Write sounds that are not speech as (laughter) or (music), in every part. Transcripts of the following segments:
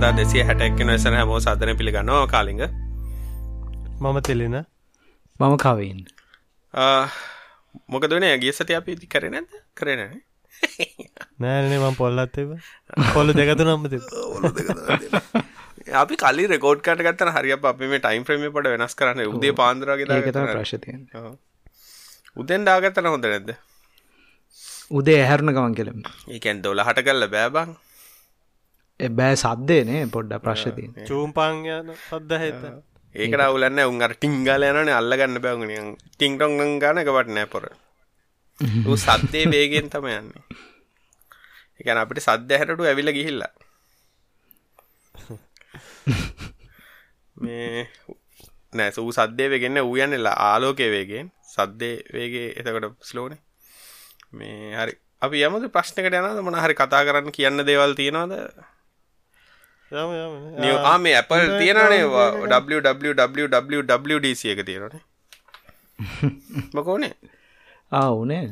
එක්කතා දෙසිය හැටැක්ක නොසන හැමෝ සධන පිළිගන්නවා. කාලිග. මම තෙලෙන. මම කවන්න මොකදන ඇගේ සට අපි ඉති කරන ඇද කරනන නෑනේ මම පොල්ලත්තව පොල්ල දෙකතු නම්මති අපි කලි රෙකෝඩ් කට ගත්තන. හරි අපි මේ ටයිම් ්‍රම පට වෙනස් කරන්න. උදේ පාන්දරගේ ප්‍රශ්තිය උදෙන් ඩාගත්තන හොඳ නැද්ද? උදේ ඇහැරුණ ගමන් කෙලෙම ඒකැන් දොල හට කල්ල බෑබං එබෑ සද්දේනේ පොඩ්ඩ ප්‍රශ්තිය චූම්පාං යන සද්ද හිත ඒකට අවුලන්න උන්ගර ටිංගල යනන අල්ලගන්න බැවුණ ටිංටොන් ගන එකවට නෑ පොර. සද්දේ වේගෙන් තම යන්නේ. එකන අපිට සද්‍ය හැටටු ඇවිල ගිහිල්ලා. මේ නෑ සූ සද්දය වගෙන්න ඌයන්නෙලා ආලෝකය වේගෙන් සද්දේ වේගේ එතකට ස්ලෝන මේ හරි. අපි යමද ප්‍රශ්නකට යනද මොන හරි කතා කරන්න කියන්න දේවල් තියෙනවාද මේ ඇපල් තියෙනනේ www.wdc එක තියෙනනේ මකෝනේ ආවනේ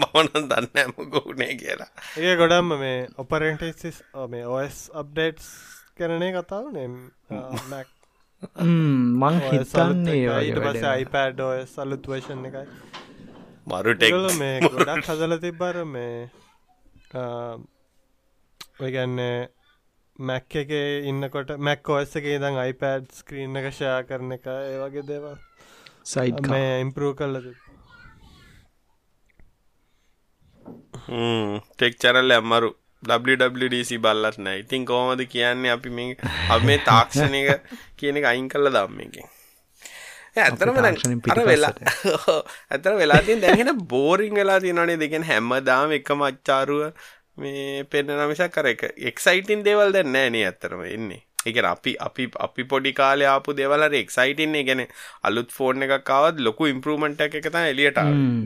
මවන දන්න මොකෝනේ කියලා. ඒ ගොඩම්ම මේ ඔපරෙන්ටස් මේ ඔස් අප්ඩේට්ස් කරනේ කතාවනේ මැක් මං හිතන්නේ ඊට පස අයිපඩ් ඔස් අලුත් වේෂන් එකයි. මරුටෙක් මේ ගොඩක් හදල තිබ්බර මේ ඔයගැන්නේ මැක් එක ඉන්නකොට මැක් ඔස් එක දං අයිපඩ් ස්ක්‍රීන් එක ෂයා කරන එක ඒවගේ දේවල්. සයිට් මේ ඉම්පරූ කල්ලද ටෙක් චරල්ල ඇම්මරු WWDC බල්ලත් නෑ. ඉතින් කෝමද කියන්නේ අපි මේ අප මේ තාක්ෂණක කියන එක අයින් කල්ල දම්ම එකෙන් ඇතරම අර වෙලා ඇතර වෙලාතින් දැහෙන බෝරිං වෙලා තිනනේ දෙකෙන් හැම්ම දාම එක මච්චාරුව මේ පෙන්න්න නමිසක් කර එක එක්සයිටින් දේවල් දැන් නෑනේ ඇත්තරම එන්නේ. එක අපි අපි අපි පොඩි කාලය ආපු දෙවලර එක්සයිටන්නේ ගැන අලුත් ෆෝර්න් එකක්කාවත් ලොකු ඉම්පරමෙන්ට් එක තන එලියට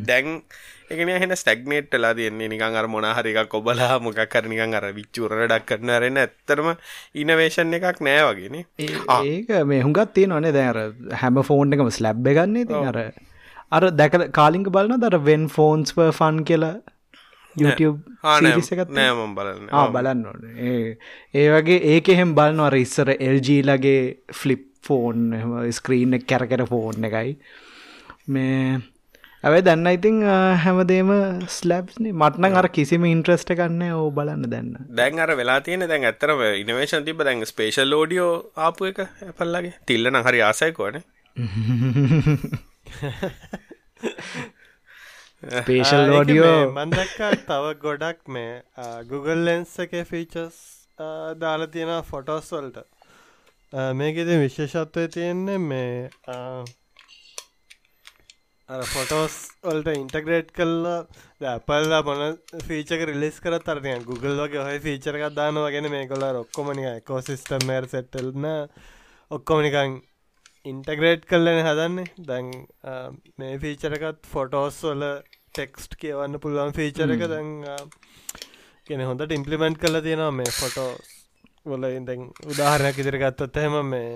දැන් එකන හෙන ස්ටක්නේට් ලා තියන්නේ. නිකන් අර මොනහරික කොබලා මොකක් කරනිකන් අර විච්චුරඩක් කරන රෙන ඇත්තරම ඉනවේශන් එකක් නෑ වගෙන ඒක මේ හුඟත් තිය නොනේ දැර හැම ෆෝන් එකම ස්ලැබ් ගන්නේ අර අර දැක කාලිංග බලන දර වෙන් ෆෝන්ස් ෆන් කියලා YouTube නෑම බලන්න. බලන්න ඕන. ඒ වගේ ඒක එහෙම බලන්න අර ඉස්සර එල්ජීලගේ ෆ්ලිප් ෆෝන් ස්ක්‍රීන් කැරකර ෆෝන් එකයි. මේ ඇවයි දන්න ඉතිං හැමදේම ස්ලබ්නේ මටන අර කිසිම ඉන්ට්‍රස්ට කන්න ඕ බලන්න දැන්න. දැන් අර වෙලා තියෙන දැන් ඇතරම ඉනවේශන් තිබ දැන් ස්පේෂල් ලෝඩියෝ ආපු එක ඇපල්ලගේ තිල්ලන හරි ආසයකෝන (laughs) (laughs) පේෂල් ලෝඩියෝ මන්දක්කා තව ගොඩක් මේ Google ලෙන්ස් එක ෆීචස් දාලා තියෙන ෆොටෝස් වල්ට. මේකෙද විශේෂත්වය තියෙන්නේ මේ ෆොටෝස් වල්ට ඉන්ටග්‍රේට් කල්ලා ඇපල්ලා මොන ෆීචක රිලිස් කර තරය Google වගේ හොයි ෆීචරකක් දානවා ගෙන මේ කොල ඔක්කොමනික කෝසිිස්ටම් මර් සෙටල්න ඔක්කොමනිකං ඉන්ටග්‍රේට් කල්ලන හදන්නේ. දැන් මේ ෆීචරකත් ෆොටෝස් වල ටෙක්ස්ට් කියවන්න පුළුවන් ෆීචර එක. දැන් කෙන හොඳට ඉම්පලිමෙන්ට් කල තියෙනවා මේ ෆොටෝ වල. ඉදැන් උදාහරණයක් ඉදිරි ගත්තොත් එහෙම මේ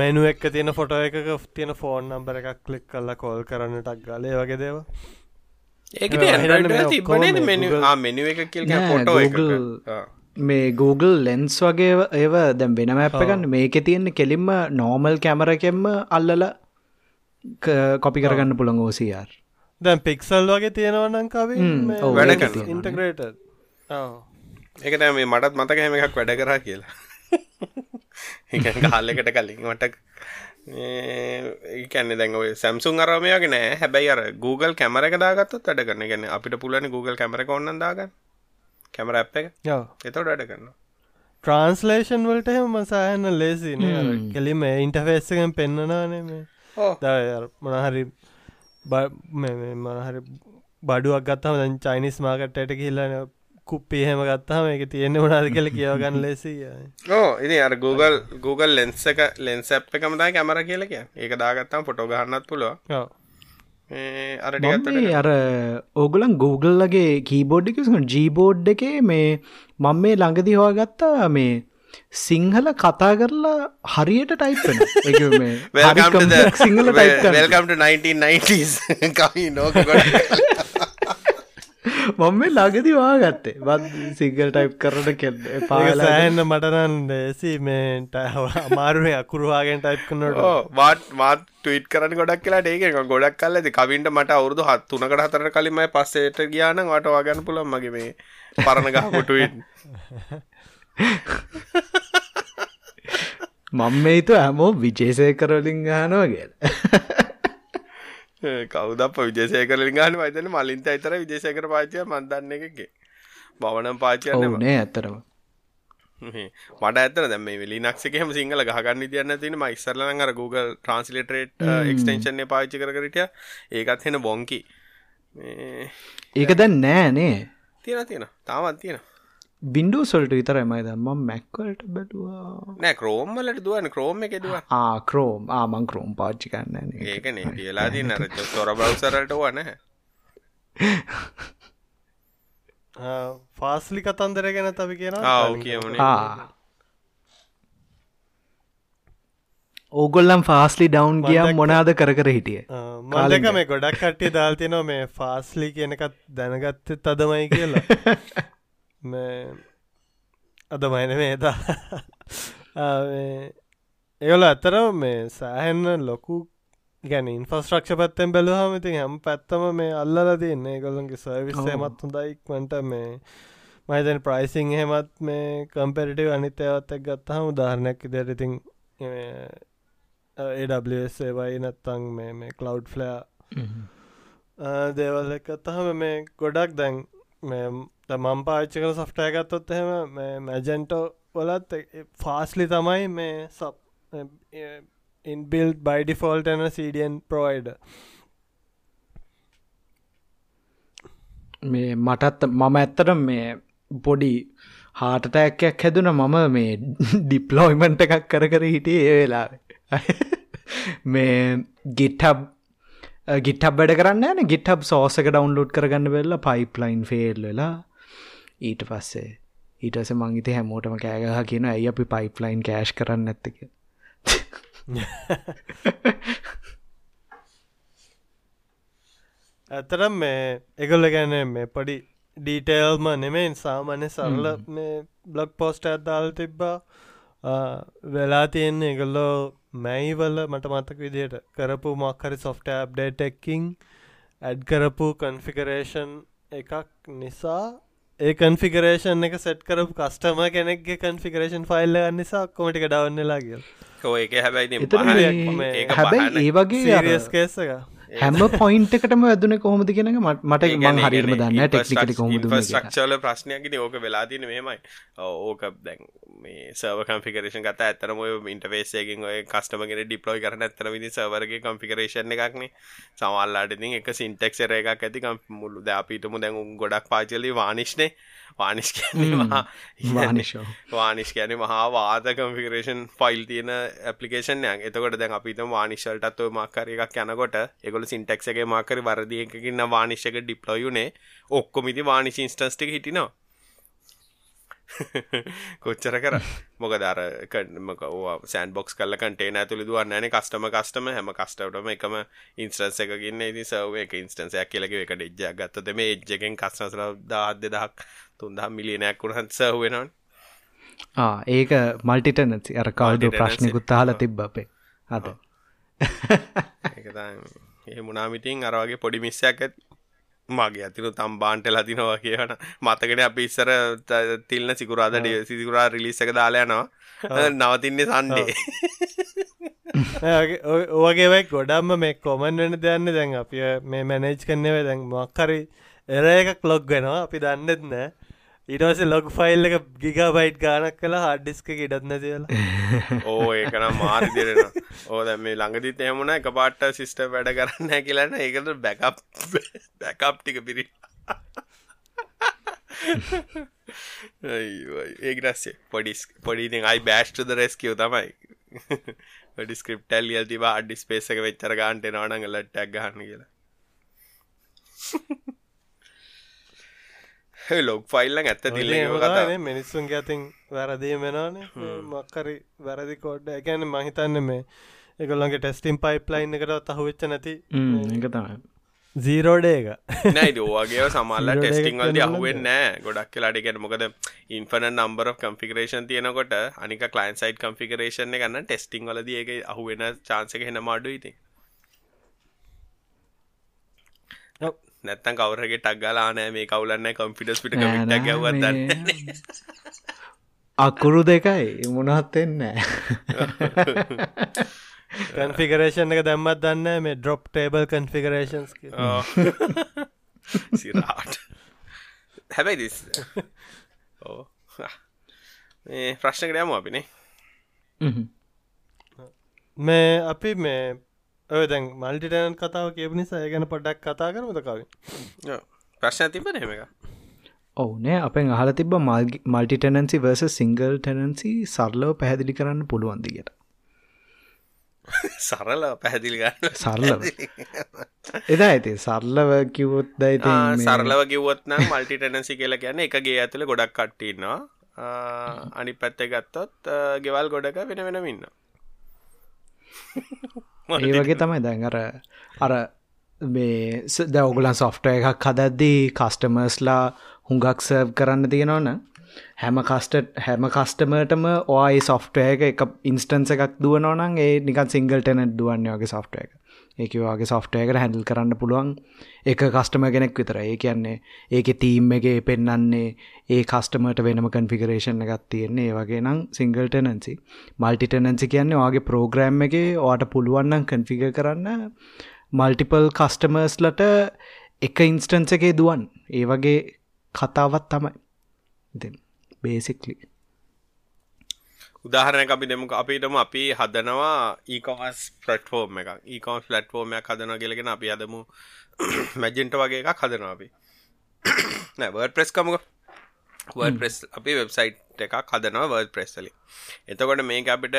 මෙනු එක්ක තියෙන ෆොටෝ එකක තියෙන ෆෝන් නම්බර එකක් කලික් කල්ලා කෝල් කරන්නටක් ගලේ. වගේ දේව ඒක මෙනු මෙනු එක කියල් ෆොටෝ මේ Google ලෙන්ස් වගේ ඒව දැම් වෙනම ඇප් එකන්න මේක තියෙන්නේ කෙලින්ම නෝමල් කැමරකෙන්ම අල්ලල කොපි කරගන්න පුළන් ඕසියාර් දැන් පික්සල් වගේ තියෙනවනංකාවේ වැඩ ඉන්ටග්‍රේට ඒක මේ මටත් මතක හැම එකක් වැඩ කරා කියලා. (laughs) කාලෙකට කලින්. මට ඒකැන්න දැන් ඔය සැම්සුන් අරමයගේ නෑ. හැබැයි අර Google කැමර එක දාගත්තත් වැඩ කරන ගැන අපිට පුලන Google කැමර ඔන්න දාගන්න කැමර ඇ් එක? එතවට වැඩ කරන්න ට්‍රන්ස්ලේෂන් වලට එහෙම මසාහන්න ලේසින කෙලිම ඉන්ටෆේස්සකෙන් පෙන්න්නනානේ මේ මොනහරි මනහරි බඩුවක් ගත්තම දැන් චයිනිස් මාකට්ට කියල්ලන කුප්පි හෙම ගත්තාම එක තියෙන්නේ මොනාද කල කියවගන්න ලෙසිය (laughs) ඕ ඉනි අර Google Google ලෙන්ස එක ලෙන්ස ඇප් එකමදා කැමර කියලක ඒක දාගත්තම් ෆොටෝ ගන්නත් පුළුව අර අර ඕගලන් Googleලගේ කීබෝඩ් එක ජීබෝඩ් එකේ මේ මං මේ ළඟදි හවාගත්තා මේ සිංහල කතා කරලා හරියට ටයිප්න (laughs) සිංහල ටයිල්කම්ට 1990s කයි නෝක මම මේ ළඟදි වාගත්තේ. බත් සිංගල් ටයිප් කරට කෙල්ද පාල සෑන්න මටනන් දේසි මේට අමාරුවේ අකුරවාගෙන් ටයිප් කනට වාත් මාත් ටීට් කරන ගොඩක් කියලා ඒක ගොඩක් කල්ල ඇති. කවින්ට මට අවුරදු හත් තුනකට හතර කලින්මයි පස්සේට ගියාන වට වාගන්න පුළන් මගේ මේ පරණ ගහකොටුවෙන් මං මේතු හැමෝ විජේසය කරලින් ගානවා කියල (laughs) කවුදක් විජේසයකරලින් ගාන වයිතන මලින්ත අතර විදේශකර පාචය මන්දන්න එකගේ බවනම් පාචයන්න නේ ඇත්තරම මට ඇතර දැම ලිනක්ෂකම සිංහල ගහගන්න තියන්න තින මයිස්සරලන අර Google ට්‍රන්ස්ලිටරේට් එක්ස්ටේෂන්ය පාච්චි කරට ඒකත් හෙන බොංකි ඒක දැන් නෑනේ තියෙන තියෙන තාමත් තියෙන බින්ඩු සොල්ට විතරමයි දම්ම මැක්වලට බැලවා. නෑ ක්‍රෝම්මලට දුවන ක්‍රෝම එක දුව ආක්‍රෝම් ආමං ක්‍රෝම් පාච්චි කන්න ඒකනේ. කියලා දී නර තොර බවසරට වන ෆාස්ලි කතන්දර ගැන තවි කියෙන කියමන. ඕගොල්ලම් ෆාස්ලි ඩවන්් ගියම් මොනාද කර කර හිටිය? මලක මේ ගොඩක් කට්ටිය දාල්තියනවා මේ ෆාස්ලි කියනකත් දැනගත්තත් තදමයි කියලා (laughs) අද මයින මේතා ඒවල ඇතර මේ සෑහෙන්න ලොකු ගැන ඉන්ෆස්ට්‍රක්ෂ පත්තෙන් බැලුහම ඉතින් හැම් පැත්තම මේ අල්ලල තියන්නේ. ගොල්ලන්ගේ සර්විස් හෙමත් හොඳයික්මට මේ මයිතන් ප්‍රයිසිං හෙමත් මේ කම්පෙරිටව අනිතයවත් එක් ගත්තහම උදාහරණයක් ඉදිර ඉතින් ඒවයි නැත්තං මේ මේ කලව් ෆ්ලයා දේවල් එකත්තහම මේ ගොඩක් දැන් මම් පාච්චි කල සොෆ්ටය ගත්තොත් එහෙම මැජන්ටෝ වලත් ෆාස්ලි තමයි මේ සප් ඉන්බිල් බයිඩි ෆෝල්ට එන සඩියන් ප්‍රෝයිඩ මේ මටත් මම ඇත්තට මේ පොඩි හාටටැක්කයක් හැදුන මම මේ (laughs) ඩිප්ලෝයිමන්ට එකක් කර කර හිටිය ඒ (laughs) වෙලා මේ ගිට්හබ් ගිට්හබ් වැඩ කරන්න න. ගිට්හබ් සෝසක ඩවන්ලෝඩ් කරගන්න වෙල්ල පයිප්ලයින් ෆේල් වෙලා ඊට පස්සේ ඊටස මංගිත හැමෝටම කෑගහ කියන ඇයි අපි පයිප්ලයින් කෑශ් කරන්න ඇත්තක ඇතරම් මේ එකොල්ල ගැන මේ පඩි ඩීටේල්ම නෙමෙන් සාමාන්‍ය සරල මේ බ්ලොග් පෝස්ට ඇත්දාල් තිබ්බා. වෙලා තියෙන්නේ එගොල්ලෝ මැයිවල මට මතක විදියට කරපු මක්හරි සොෆ්ට අප්ඩේට එක්කින් ඇඩ් කරපු කන්ෆිකරේෂන් එකක් නිසා ඒ කන්ෆිකරේෂන් එක සෙට් කරපු කස්ටම කෙනෙක්ගේ කන්ෆිකරේෂන් ෆයිල්ල නිසා කොමටික ඩවන්නලා කිය ඒක හැබැයි හැබැයි ඒ වගේ කේස එක (laughs) හැම පොයින්ට එකටම ඇදන කොහොමද කියෙන මට හරිම දන්න ටෙක්නිකට කොහොමද ක්ෂල ප්‍රශ්නයක්ගෙන ඕක වෙලාතින මෙමයි ඕක දැන් මේ සව කම්පිකරේෂන් කත ඇතරම ඉන්ටවේසයකින් ඔය කස්ටමගෙන ඩිප්ලෝයි කරන ඇතර විදි සවරගේ කම්පිකරේෂන් එකක්නේ සමල්ලාටති එක සින්ටෙක්සර එකක් ඇති. මුල්ලු ද අපිටම දැන් ගොඩක් පාචලි වානිශ්නේ වානිස් වානිස් කියන මහා වාද කම්ෆිකරේෂන් ෆයිල් තියෙන ඇපලිකේෂන්යක් එතකොට දැන් අපිතම වානිශල්ටත් ඔය මාකර එකක් යනකොට එකොල සින්ටෙක්සගේ මාකර වරදියකින්න වානිශ්ක ඩිප්ලොයුනේ ඔක්කොමිති වානිශ ඉන්ස්ටස්ටික හිටිනවා (laughs) කොච්චර කර? මොක දර කමක සෑන් බොක්ස් කල්ල කටේ ඇතුළි දුවන්න න කස්ටම කස්ටම හැම කස්ටවටම එකම ඉන්ස්ටන්ස එකකින්න ඉති සව එක ඉන්ස්ටන්සයක් කියලක එකට එජ්ජ ගත්තද මේ එජ්ජගෙන් කස්නසර දාත් දෙදහක් තුන්දහ මිලියනයක් වුණහත් සහුවෙනවන් ඒක මල්ටිටනති අර කවල්ඩ ප්‍රශ්නකුත් තාල තිබ්බ අපේ. අද. ඒ මුණමිටින් අරවාගේ පොඩි මිස්සයක් ඇති මගේ ඇතිනු තම් බාන්ට ලතිනවා කියවන මතකට අපි ඉස්සර තිල්න සිකුරාදට සිකුරා රිලිස් එක දාලයනවා නවතින්නේ සන්ඩේ (laughs) ඕගේවයි ගොඩම්ම මේ කොමන් වෙන දෙයන්න දැන් අපි මේ මැනේජ් කන්නේව දැන් මක්කරි එර එකක් ලොග් වෙනවා. අපි දන්නෙත් නෑ ඉටස ලොග් ෆයිල් එක ගිගබයිට් ගානක් කලා හඩ්ඩිස්ක ඉඩත්න කියලා ඕ ඒකනම් මාරි දෙරෙන ඕ දැ මේ ළඟදිත් එහමුණ එක පාට්ට සිිස්ට වැඩ කරන්න කියලන්න ඒකට බැකප් බැකප් (laughs) ටික පිරි. ඒගරස්සේ පොඩිස් පොඩිති අයි බෑස්්ටද රෙස්කියව තමයි. පඩි ස්ක්‍රප්ටල් ියල්තිව අඩ්ඩි ස්පේසක වෙච්චර ගාන්ට නවනග ලට්ටක් ගන්න කියලා. (laughs) (laughs) ලොක් ෆයිල්ලන් ඇත්ත දිල්ල මිනිස්සුන් ඇතින් වැරදී වෙනනේ මක්කරි වැරදි කෝඩ්ඩ එකැන මහිතන්න මේ එකගොල්ලන්ගේ ටෙස්ටිම් පයිප්ලයින් එකට තහුවෙච්ච නැති එක තමයි. සීරෝඩ එක. නයිද ඕගේ සමල්ල Zero day ටෙස්ටිං වල්ද අහුවෙන් නෑ. ගොඩක් කියලාට ගැන මොකද ඉන්ෆන නම්බර කම්ෆිකරේෂන් තියෙනකොට අනික කලයින් සයිට් කම්ෆිකරේෂන් ගන්න ටෙස්ටිං වලද ඒක අහුවෙන චාන්සක හෙන මාඩු ඉති නැත්තන් කවරගේ ටක්ගලානෑ මේ කවුලන්න කම්පිටස් පිට නෑ, ට නෑ, ගැවත්දන්න මේ අකුරු දෙකයි මොනහත්වෙන්න කන්ෆිකරේෂන් (laughs) එක දැම්මත් දන්න මේ ඩොප් ටේබල් කන්ෆිකරේෂන්ස් සිරාට. හැබැයි දිස් ඕ මේ ප්‍රශ්නකට යම අපිනේ මේ අපි මේ ඔය දැන් මල්ටිටනන් කතාව කියප නිසා ගැන පොඩක් කතා කරමද කවින්. ප්‍රශ්න තිබන හෙම එක ඔවුනේ අපෙන් අහල තිබ මල්ටිටනන්සි වර්ස සිංගල් ටනන්සි සරලව පැහැදිලි කරන්න පුළුවන්දිගට සරල පැහැදිලි ගන්න සරලව. එදා ඇති සරලව කිවොත් දයිති සරලව කිවත්නම් මල්ටි ටනසි කියලා ගැන එකගේ ඇතුළ ගොඩක් කට්ටන්නවා අනි පැත්ත ගත්තොත් ගෙවල් ගොඩක වෙන වෙනමින්න ඒ වගේ තමයි දැන් අර අර මේ දවගුලන් සොෆ්ටය එකක් හදද්දී කස්ටමර්ස්ලා හුඟක් සර්ව් කරන්න තියෙනවන. හැම කස්ට හැම කස්ටමටම ඔයි සොෆ්ටය එක එක ඉන්ස්ටන්ස එකක් දුවනවනන් ඒ නිකන් සිංගල් ටනට් දුවන්න වගේ සොෆ්ටය එක ඒක වගේ සොෆ්ටයකට හැඩල් කරන්න පුළුවන් එක කස්ටම කෙනෙක් විතර ඒ කියන්නේ ඒක තීම් එක පෙන්නන්නේ ඒ කස්ටමට වෙනම කන්ෆිකරේෂන් එකත් තියෙන්නේ. ඒ වගේ නම් සිංගල් ටනන්සි මල්ටිටනන්සි කියන්නේ වගේ ප්‍රෝග්‍රෑම් එක ඕට පුළුවන්නම් කන්ෆිග කරන්න මල්ටිපල් කස්ටමර්ස්ලට එක ඉන්ස්ටන්ස එකේ දුවන් ඒ වගේ කතාවත් තමයි. ඉතින් බේසික්ලි උදාහරණ අපි දෙමු අපිටම අපි හදනවා ඒකොමස් පලට්ෆෝර්ම් එක ඒකොම පලට්ෆෝර්මයක් හදන ගෙලගෙන අපි අදමු (coughs) මැජෙන්ට වගේ එකක් හදනවා අපි. (coughs) නෑ ප්‍රෙස් කමුක ප්‍රෙස් අපි වෙබ්සයිට් එකක් හදනවා වර්ඩ ප්‍රෙස්සලි එතකොට මේ අපිට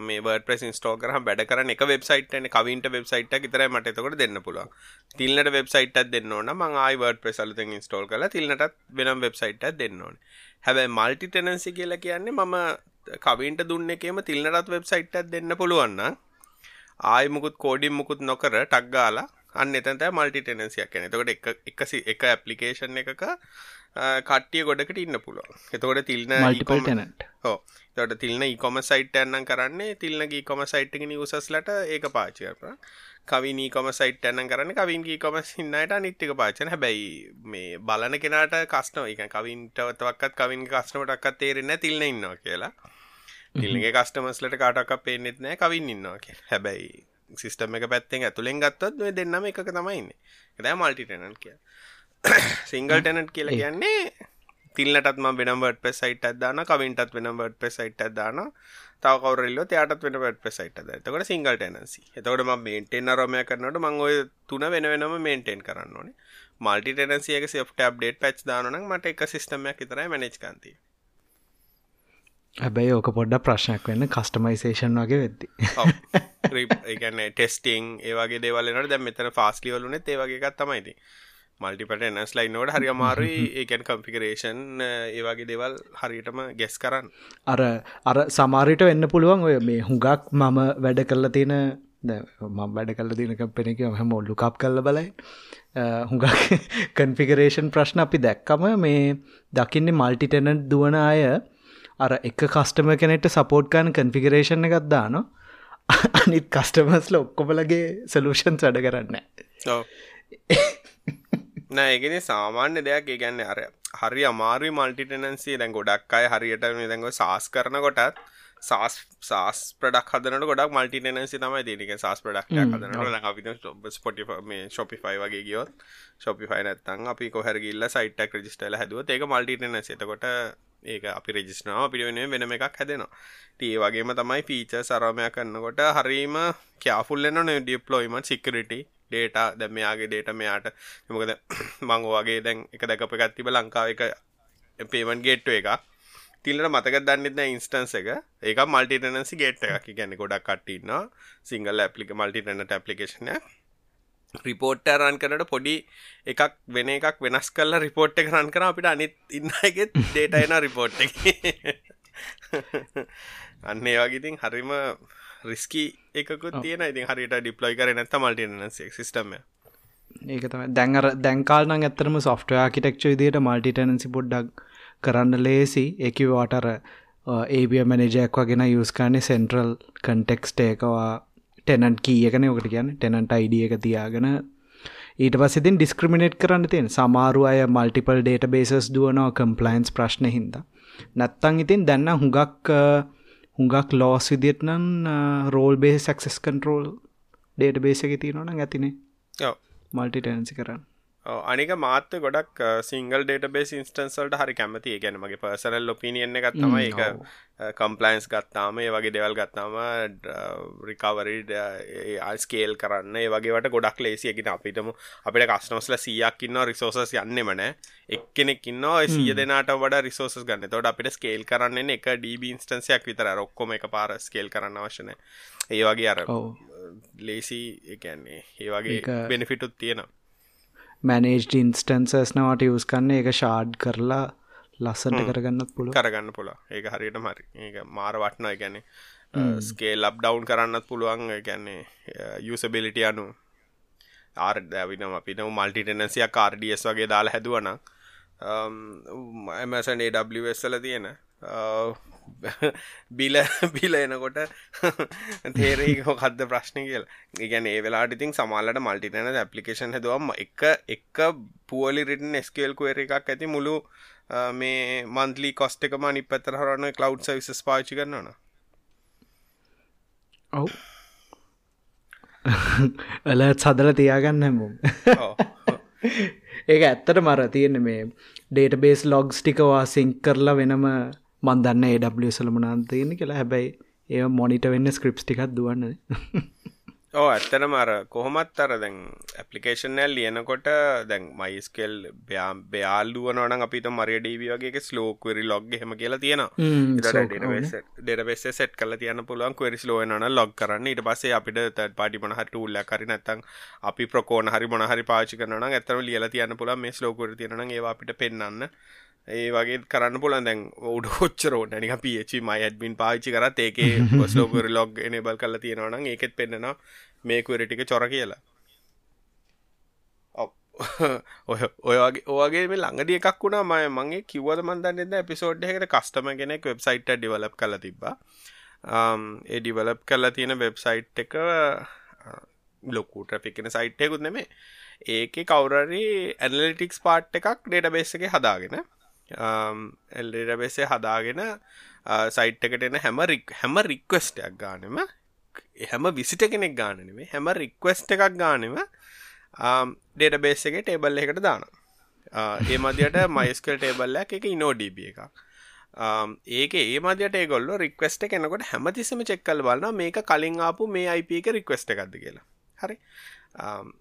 මේ ප්‍රෙස් ඉන්ස්ටෝ කරහම වැඩ කරන එක වෙබ්සයිට් එන කවින්ට වෙබ්සයිට් එක විතරයි මට එතකොට දෙන්න පුළුවන්. තිල්නට වෙබ්සයිට් එකක් දෙන්න ඕන මම ආයි ප්‍රෙස් අලුතෙන් ඉන්ස්ටෝල් කරලා තිල්නටත් වෙනම වෙබ්සයිට් එකක් දෙන්න ඕනේ. හැබැයි මල්ටි ටෙනන්සි කියලා කියන්නේ මම කවින්ට දුන්න එකේම තිල්නටත් වෙබ්සයිට් එකක් දෙන්න පුළුවන් නම් ආයි මුකුත් කෝඩින් මුකුත් නොකර ටක් ගාලා අන්න එතන තමයි මල්ටි ටෙනන්සියක් කියන්නේ. එතකොට එක එක ඇප්ලිකේෂන් එකක කට්ටිය ගොඩකට ඉන්න පුළුවන්. එතකොට තිල්න මල්ටිපල් ටනට් ඔව්. එතකොට තිල්න e-commerce site එකක් නම් කරන්නේ තිල්නගේ e-commerce site එකේ users-ලට ඒක පාවිච්චි කරපුවා. කවින් e-commerce site එකක් නම් කරන්නේ කවින් e-commerce ඉන්න අයට අනිත් එක පාවිච්චි කරන. හැබැයි මේ බලන කෙනාට කියන්නේ කවින්ටවක්වත් කවින්ගේ කස්ටමර්ටක්වත් තේරෙන්නේ නැහැ තිල්න ඉන්නවා කියලා. තිල්නගේ කස්ටමර්ස්ලට කාටවත් පේන්නෙත් නැහැ කවින් ඉන්නවා කියලා. හැබැයි සිස්ටම් එක පැත්තෙන් ඇතුලෙන් ගත්තොත් මේ දෙන්නම එකක තමයි ඉන්නේ. ඒක තමයි මල්ටි ටෙනන්ට් කියන්නේ. සිංගල් ටෙනන්ට් කියලා (coughs) කියන්නේ තිල්නටත් මම වෙනම WordPress site එකක් දානවා, කවින්ටත් වෙනම WordPress site එකක් දානවා. තව කවුරු ඉල්ලුවොත් එයාටත් වෙන එකක් දානවා. එතකොට සිංගල් ටෙනන්සි. එතකොට මම මේන්ටේන් අරමයක් කරනකොට මම ওই තුන වෙන වෙනම මේන්ටේන් කරන්න ඕනේ. මල්ටි software update patch දානවා නම් මට එක සිස්ටම් එකක් විතරයි manage කරන්න තියෙන්නේ. හැබැයි ඕක පොඩ්ඩ ප්‍රශ්නයක් වෙන්න කස්ටමයිසේෂන් වගේ වෙද්දි ඒගැන ටෙස්ටිං ඒවගේ දේවලට දැ මෙතන ෆාස්ලි වලුනෙත් ඒවගේ එකත් තමයිති මල්ටිපට එනස් ලයින්නෝට හරි අමාරුයි. ඒකැන් කම්පිකරේෂන් ඒවගේ දේවල් හරියටම ගෙස් කරන්න. අර අර සමාරිට වෙන්න පුළුවන් ඔය මේ හුඟක් මම වැඩ කරලා තියෙන මම වැඩ කල තින කම්පෙනක හැම ඔල්ලුකප් කල්ල බලයි. හුඟක් (laughs) කන්ෆිකරේෂන් ප්‍රශ්න අපි දැක්කම මේ දකින්නේ මල්ටිටනට් දුවන අය අර එක කස්ටම කෙනෙට සපෝට් ගන්න කන්ෆිගරේෂන් එකත් දාන අනිත් කස්ටමස්ල ඔක්කොමලගේ සලූෂන් වැඩ කරන්න නෑගෙන සාමාන්‍ය දෙයක්. ඒගැන්න අර හරි අමාරු මල්ටිටනන්සේ දැන් ගොඩක් අය හරියට දැඟ සාස් කරන කොටත් සාස් සාස් ප්‍රඩක් හදනට ගොඩක් මල්ටිනන්සි තමයි දේනික සාස් ප්‍රඩක් හදනට ස්පොටි මේ ශොපිෆයි වගේ ගියොත් ශොපිෆයි නැත්තන් අපි කොහර ගිල්ල සයිටක් රජිස්ටල හැදුව ඒක මල්ටිනස එතකොට ඒක අපි රෙජිස්නාව අපිට වෙන වෙනම එකක් හැදෙනවා. ඒ වගේම තමයි ෆීච සරමයක් කන්නකොට හරීම කයාෆුල්ලන්න න ඩිප්ලොයිමට සිකරිටි ඩේට දැ මෙයාගේ ඩේට මෙයාට මොකද (coughs) මංගෝවාගේ දැන් එක දැකප එකත්තිබ ලංකාව එක පේමන් ගේට්ව එක තිල්ට මතක දන්නෙත්න ඉන්ස්ටන්ස එක. ඒක මල්ටිටනසි ගේට් එකක්. ගැන ගොඩක් කට්ටන්න සිංගල් ඇපලික මල්ටිටනට ඇපලිකේෂන රිපෝට්ට රන් කරට පොඩි එකක් වෙන එකක් වෙනස් කල්ල රිපෝට් එක රන් කර අපිට අනිත් ඉන්නගෙත් ඩේට එන රිපෝට් එක. අන්න ඒවාගේතින් හරිම රිස්කි එකකුත් තියෙන ඉතින් හරිට ඩිප්ලොයි කර නැත මල්ටිනස සිස්ටම ඒක තම දැන්ර දැන්කාල්න ඇත්තරම සොෆ්ට ආකිටෙක්ච විදිට මල්ටිටනසි පොඩ්ඩක් කරන්න ලේසි. එකි වාටර ඒබිය මැනජයක් වගෙන යස්කානේ සෙන්ට්‍රල් කන්ටෙක්ස්ට එකවා ටෙනන්ට කියකන ඔකට කියන්න. ටෙනන්ට අයිඩිය එක තියාගෙන. ඊට පස්සෙතින් ඩිස්ක්‍රමිනේට් කරන්න තියෙන. සමාරු අය මල්ටිපල් ඩේට බේසස් දුවනවා කම්පලයින්ස් ප්‍රශ්න හින්ද නැත්තං ඉතින් දැන්න හුඟක් හුඟක් ලෝස් විදිටනන් රෝල් බේ සක්සෙස් කන්ටරෝල් ඩේට බේස එක තියෙනවන ඇතිනේ. මල්ටි ටැන්සි කරන්න අනික මාත්‍ය ගොඩක් සිංගල් ඩේට බේස් ඉන්ස්ටන්සල්ට හරි කැමති. ගැන මගේ පර්සනල් ලොපිනියන්න ගත්තම එක කම්පලයින්ස් ගත්තාම ඒ වගේ දෙවල් ගත්තාම රිකවරි ස්කේල් කරන්න. ඒ වගේට ගොඩක් ලේසියකිට අපිටම අපිට කස්නෝස්ල සියක් ඉන්න රිසෝසස් යන්නෙමන එක්කෙනෙක් ඉන්න සිය දෙනාට වඩ රිසෝස් ගන්න. තොට අපිට ස්කේල් කරන්න එක ඩීබ ඉන්ස්ටන්සයක් විතර රොක්කොම එක පාර ස්කේල් කරන්න අවශන ඒ වගේ අර ලේසි එකන්නේ ඒ වගේ බෙනිෆිටුත් තියෙනවා මැනේජ් ඉන්ස්ටන්සස් නවට යස් කන්න එක ෂාඩ් කරලා ලස්සට කරගන්නත් පුළුව කරගන්න පුළ ඒක හරියට මරි ඒක මාර වටනයි ගැන ස්කේ ලබ් ඩවන්් කරන්නත් පුළුවන්. ගැන්නේ යුසබිලිට අනු ආර් දැවිනම් අපිට මල්ටිටනසිය කාර්ඩියස් වගේ දාලා හැදුවන එමසන් ඒවස්සල තියෙන බිල බිල එනකොට තේරේක (laughs) කද ප්‍රශ්න කියල. ගැන ඒ වෙලාට ඉතින් සමාලට මල්ටිනන ඇපලිකේෂන් හැදවම එක එක් පුවලි රිටන් ස්කේල් කුවර එකක් ඇති මුළු මේ මන්ලි කොස්ට එක මනි පැතර හරන්න කලව් සවිසස් පාචි කරන්නන ඔව්. (laughs) එලත් සදල තියාගන්න හැමුම්. (laughs) ඒක ඇත්තට මර තියෙන මේ ඩේට බේස් ලොග්ස් ටිකවා සිංක් කරලා වෙනම මන් දන්න ඒ සලමනාන් තියෙන කියලා. හැබැයි ඒ මොනිට වෙන්න ස්ක්‍රිප්ස් ටිකක් දුවන්න ඕ (laughs) ඇත්තන මර කොහොමත් අර දැන් ඇපලිකේෂනල් ලියනකොට දැන් මයිස්කෙල් බයාම් බයාල්ලුවනන අපිට මරිය ඩීවි වගේ ස්ලෝක්වරි ලොග් හෙම කියලා තියෙනවා. ඩෙරවෙස සෙට් කල තියන පුළුවන් කවරි ලෝනන ලොග් කරන්න. ඉට පසේ අපිට තත් පාටි මනහට උල්ල කරි නැත්තං අපි ප්‍රකෝන හරි මොනහරි පාචි කරන ඇතර ලියල තියන්න පුළ මේ ස්ලෝකර තියෙන ඒවා අපිට පෙන්න්න ඒ වගේ කරන්න පුලන් දැන් උඩ හොච්චරෝ නික පිචි මයි ඇඩ්මින් පාච්චි කරත් ඒක පස්ලෝකර ලොග් එනබල් කල තියෙනවනම් ඒකෙත් පෙන්න්නවා මේකුවරටික චොර කියලා. (laughs) ඔය ඔයගේ ඕගේ මේ ළඟඩිය එකක් වුණා. මය මගේ කිව්වද මන්දන්න පිසෝඩ් එකට කස්ටම කෙනෙක් වෙබ්සයිට් ඩිවලප් කල තිබා ඒ ඩිවලප් කල්ලා තියෙන වෙබ්සයිට් එක ලොකු ට්‍රෆික්න සයිට්යකුත් නෙමේ ඒක කවුරරි ඇනලිටික්ස් පාට් එකක් ඩේට බේස එක හදාගෙන Um, එල්ඩබෙසේ හදාගෙන uh, සයිට් එකට එන හැම රික් හැම රික්වස්ටයක් ගානම හැම විසිට කෙනෙක් ගානනේ හැම රික්වස්ට එකක් ගානම ඩේට බේස් එක ටේබල් එකට දාන ඒ මදියට මයිස්කල් ටේබල්ලක් එක ඉනෝඩබ එකක්. ඒක ඒ මදයට ගොල්ල රික්වස්ට කෙනකොට හැමතිසම චෙක්කල් බලන්න මේක කලින් ආපු මේ අයිප එක රික්වස්ට එකක්ද කියලා. හරි? Um,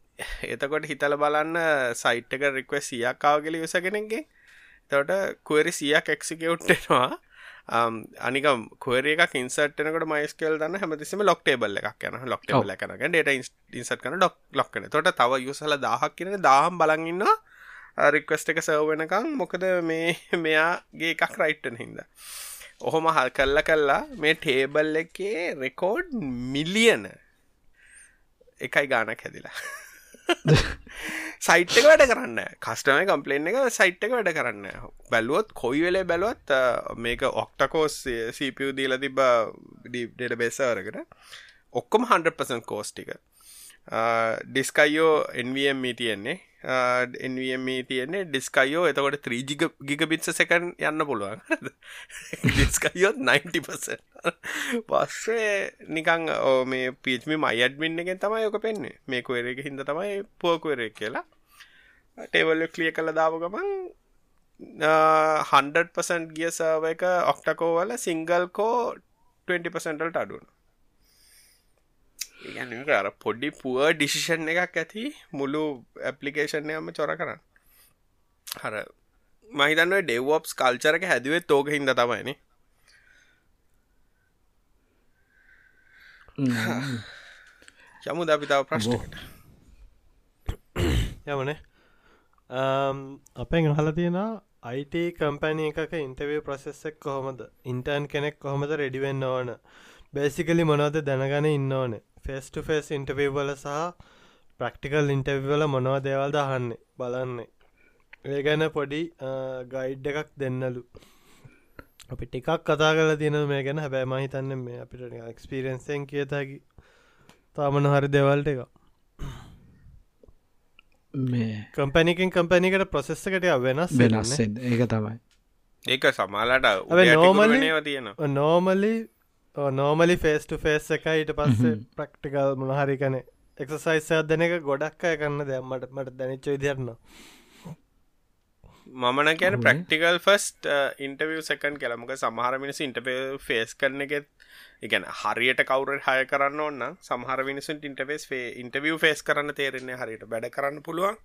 එතකොට හිතල බලන්න සයිට් එක රික්වස් සියක්කාවගල යුස කෙනෙක්ගේ. තවට කුවරි සියක් එක්සිකවට්ටෙනවා අනික කොර එක ඉන්සටනකට මයිස්කල් දන්න හැමතිසම ලොක් ටේබල් එකක් යන ලොක් ටේබල කනක ඩට ඉන්සට කන ඩොක් ලොක්කන තොට තව යුසල දහක් කියන දාහම් බලඟන්න රික්වස්ට එක සවවෙනකං මොකද මේ (laughs) මෙයාගේ එකක් රයිට්ටන හින්ද. ඔහොම හල් කල්ල කල්ලා මේ ටේබල් එකේ රෙකෝඩ් මිලියන එකයි ගානක් හැදිලා (laughs) (laughs) සයිට් එක වැඩ කරන්න කස්ටම කම්පලේන් එක සයිට් එක වැඩ කරන්න බැලුවොත් කොයි වෙලේ බැලුවත් මේක ඔක්ටකෝස් සප දීල තිබ ඩට බෙසාරකට ඔක්කොම 100% කෝස්ටික ඩිස්කයියෝ එන්වම් තියෙන්නේ එන්වම් තියන්නේ ඩිස්කයියෝ එතකොට ත්‍රීජික ගිගබිත්ස සැකන් යන්න පුළුවන්. ඩිස්කයියෝත් (laughs) 90% පස්සේ නිකං ඕ මේ පිච්මි මයිඩ්මින්න එකෙන් තමයි යොක පෙන්නේ. මේ කොර එක හිද තමයි පෝකුවර කියලා. ටේවල්ල කලිය කළ දාව ගමන් 100% ගිය සර්ව එක ඔක්ටකෝවල සිංගල්කෝ 20%ට අඩුවන අර පොඩ්ඩි පුව ඩිසිෂන් එකක් ඇති මුළු ඇපලිකේෂන්යම චොර කරන්න. හර මහිතන්න ඩෙව්වොප්ස් කල්චරක හැදුවේ තෝක හිද තමයින යමු දපිතාව ප්‍රශ්නකට? යමනේ. අපෙන් හල තියෙන අයිට කම්පැනි එකක ඉන්ටවේ ප්‍රසෙස්සක් කොහොමද? ඉන්ටර්න් කෙනෙක් කොහොමද රෙඩිවෙන්න ඕන? බේසිකලි මොනවද දැනගන ඉන්න ඕනේ ෆෙස්ට ෆෙස් ඉන්ටවවල සහ ප්‍රක්ටිකල් ඉන්ටවවල මොනව දේවල් දහන්නේ බලන්නේ. ඒ ගැන පොඩි ගයිඩ් එකක් දෙන්නලු. අපි ටිකක් කතා කල තියෙන මේ ගැන? හැබැයි මහිතන්න මේ අපිට එක්ස්පිරෙන්න්සෙන් කියතකි තාමන හරි දෙවල්ට එක මේ කම්පැනිකින් කම්පැනිකට ප්‍රසෙස්සකට වෙනස් වෙනස් ඒක තමයි. ඒක සමාලට නෝමලි තියෙන නෝමලි නෝමලි ෆේස් එක ඊට පස්සේ ප්‍රක්ටිකල් මොනහරි කන එක්සසයිසයක් දෙන එක ගොඩක් අය කරන්න දෙයම්මට මට දැනිච්ච විදිරන්න මමන කියන ප්‍රක්ටිකල් ෆස්ට ඉන්ටවිය සකන් කළමක සමහර මිනිස ඉන්ටපේ ෆේස් කරන එකෙත් ඉගැන හරියට කවුර හය කරන්න ඔන්න සමහර මිනිසුන් ඉන්ටවේස් ේ ඉන්ටවිය ෆේස් කරන්න තේරෙන්නේ හරියට. බැඩ කරන්න පුළුවන්.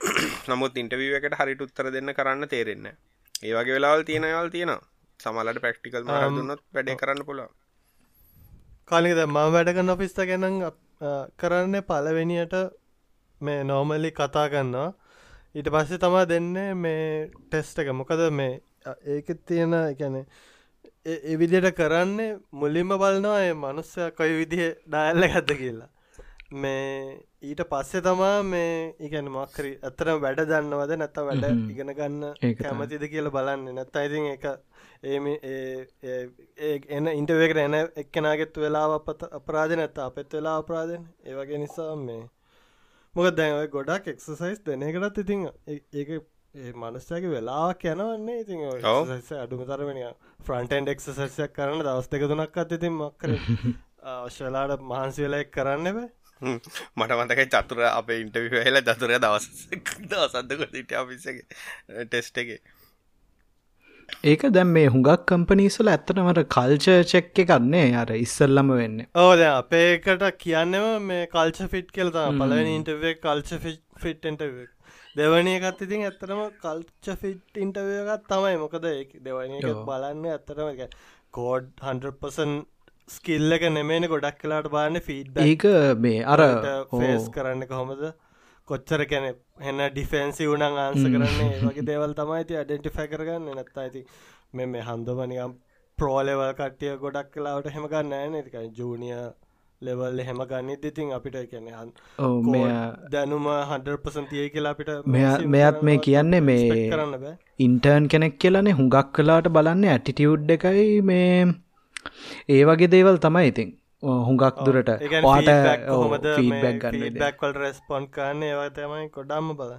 (coughs) නමුත් ඉන්ටවිය එකට හරිට උත්තර දෙන්න කරන්න තේරෙන්න ඒවගේ වෙලාවල් තියෙනවල් තියෙන සමලට ප්‍රක්ටිකල් මරදුන්නොත් වැඩේ කරන්න පුළුවන්. කාලිද ම වැඩගන්න ඔෆිස්ත ගැන කරන්න පලවෙනියට මේ නෝමලි කතා ගන්නවා ඊට පස්සේ තමා දෙන්නේ මේ ටෙස්ට එක. මොකද මේ ඒකෙත් තියෙන එකැනෙ ඒ විදියට කරන්නේ මුලින්ම බලනවා ඒ මනුස්සය කොයි විදිහ ඩාල්ල ගත්ත කියලා. මේ ඊට පස්සේ තමා මේ ඉගැන මක්කරි ඇතරම් වැඩ දන්නවද නැත්ත වැඩ ඉගෙන ගන්න කැමතිද කියලා බලන්න. නැත්ත ඉතින් එක ඒ එන්න ඉන්ටවේකට එන එක්කෙනගෙත් වෙලා අප අපරාධ නැත්ත අපත් වෙලා අපරාධන ඒවගේ නිසා මේ මොක දැන් ගොඩක් එක්සසයිස් දෙනකටත් ඉතින් ඒක ඒ මනස්සගේ වෙලාක් යනවන්නේ ඉතින් අඩුම තරමෙන ෆ්‍රන්ටන්් එක්සසයක් කරන්න දවස් දෙක තුනක්ත් ඉතින් මක්කර (laughs) අවශ්‍යලාට මහන්සි වෙලා එක් කරන්න බෑ. මට මතකයි චතුර අප ඉන්ටවි හලා චතුරය දවස් දවසන්දක සිට අපිසගේ ටෙස්ට එක ඒක දැම් මේ හුඟක් කම්පනීසල ඇත්තනමට කල්ච චෙක්ක කන්නේ අර ඉස්සල්ලම වෙන්න. ඕද අපේකට කියන්නම මේ කල්ච ෆිට් කෙලතා පලවෙනි ඉන්ටවේ කල්ච ෆිට් එන්ටව දෙවනය එකත් ඉතින් ඇත්තරම කල්ච ෆිට් ඉන්ටවයකත් තමයි. මොකද දෙවනි බලන්න ඇත්තරම කෝඩ් 100පසන් ස්කිල්ල එක නෙමේන ගොඩක් කලාට බාන්න ෆීඩ් ඒක මේ අර ෆේස් කරන්න කොහොමද කොච්චර කැන හෙන්න ඩිෆෙන්සි වුනන් ආන්ස කරන්නේ වගේ දේවල් තමයිති අඩෙන්ටිෆයි කරගන්න. නැත්තා ඇති මෙ මේ හන්දමනිකම් ප්‍රෝලෙවල් කට්ටිය ගොඩක් කලාවට හෙමගන්න නතික ජූනිය ලෙවල් හෙම ගන්න ඉතින් අපිට කියැන දැනුම හන්ඩපසන් තිය කියලා අපිට මෙයත් මේ කියන්නේ මේ කරන්න ඉන්ටර්න් කෙනෙක් කියලනේ හුඟක් කලාට බලන්න ඇටිටියුඩ් එකයි මේ ඒ වගේ දේවල් තමයි ඉතින් හුඟක් දුරට පාට ෆීඩබැක් ගන්න බැක්වල් රෙස්පොන්් කරන්න ඒවා තමයි කොඩම්ම බල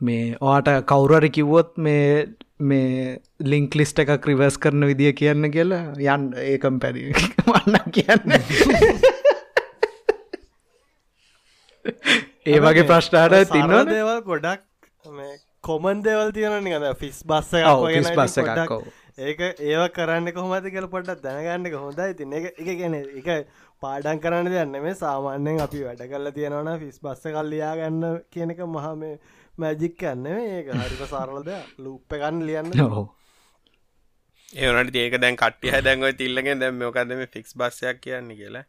මේ ඕට කවුරරි කිව්වොත් මේ මේ ලිංක් ලිස්ට එක ක්‍රිවර්ස් කරන විදිිය කියන්න කියලා යන් ඒකම් පැරි වන්න කියන්න. ඒ වගේ ප්‍රශ්නාට තින්න දේවල් ගොඩක් කොමන් දේවල් තියන ගද ෆිස් බස්ස ෆිස් බස්ස එකක් (laughs) ඒක ඒව කරන්න කොහමති කියල පොට්ට දැනගන්නක හොඳයි. තින එක එක ගැන එක පාඩන් කරන්න දෙන්න මේ සාමාන්‍යයෙන් අපි වැඩ කල්ල තියෙනවන ෆිස් බස්ස කල්ලයා ගන්න කියනක මහා මේ මැජික් කන්න ඒක. හරික සාරලද ලුප්ප ගන්න ලියන්න. හෝ ඒවනට ඒක දැන් කට්ටිය දැන්ගව තිල්ලගෙන් දැම් මොකදම ෆික්ස් බස්සයක් කියන්න කියලා.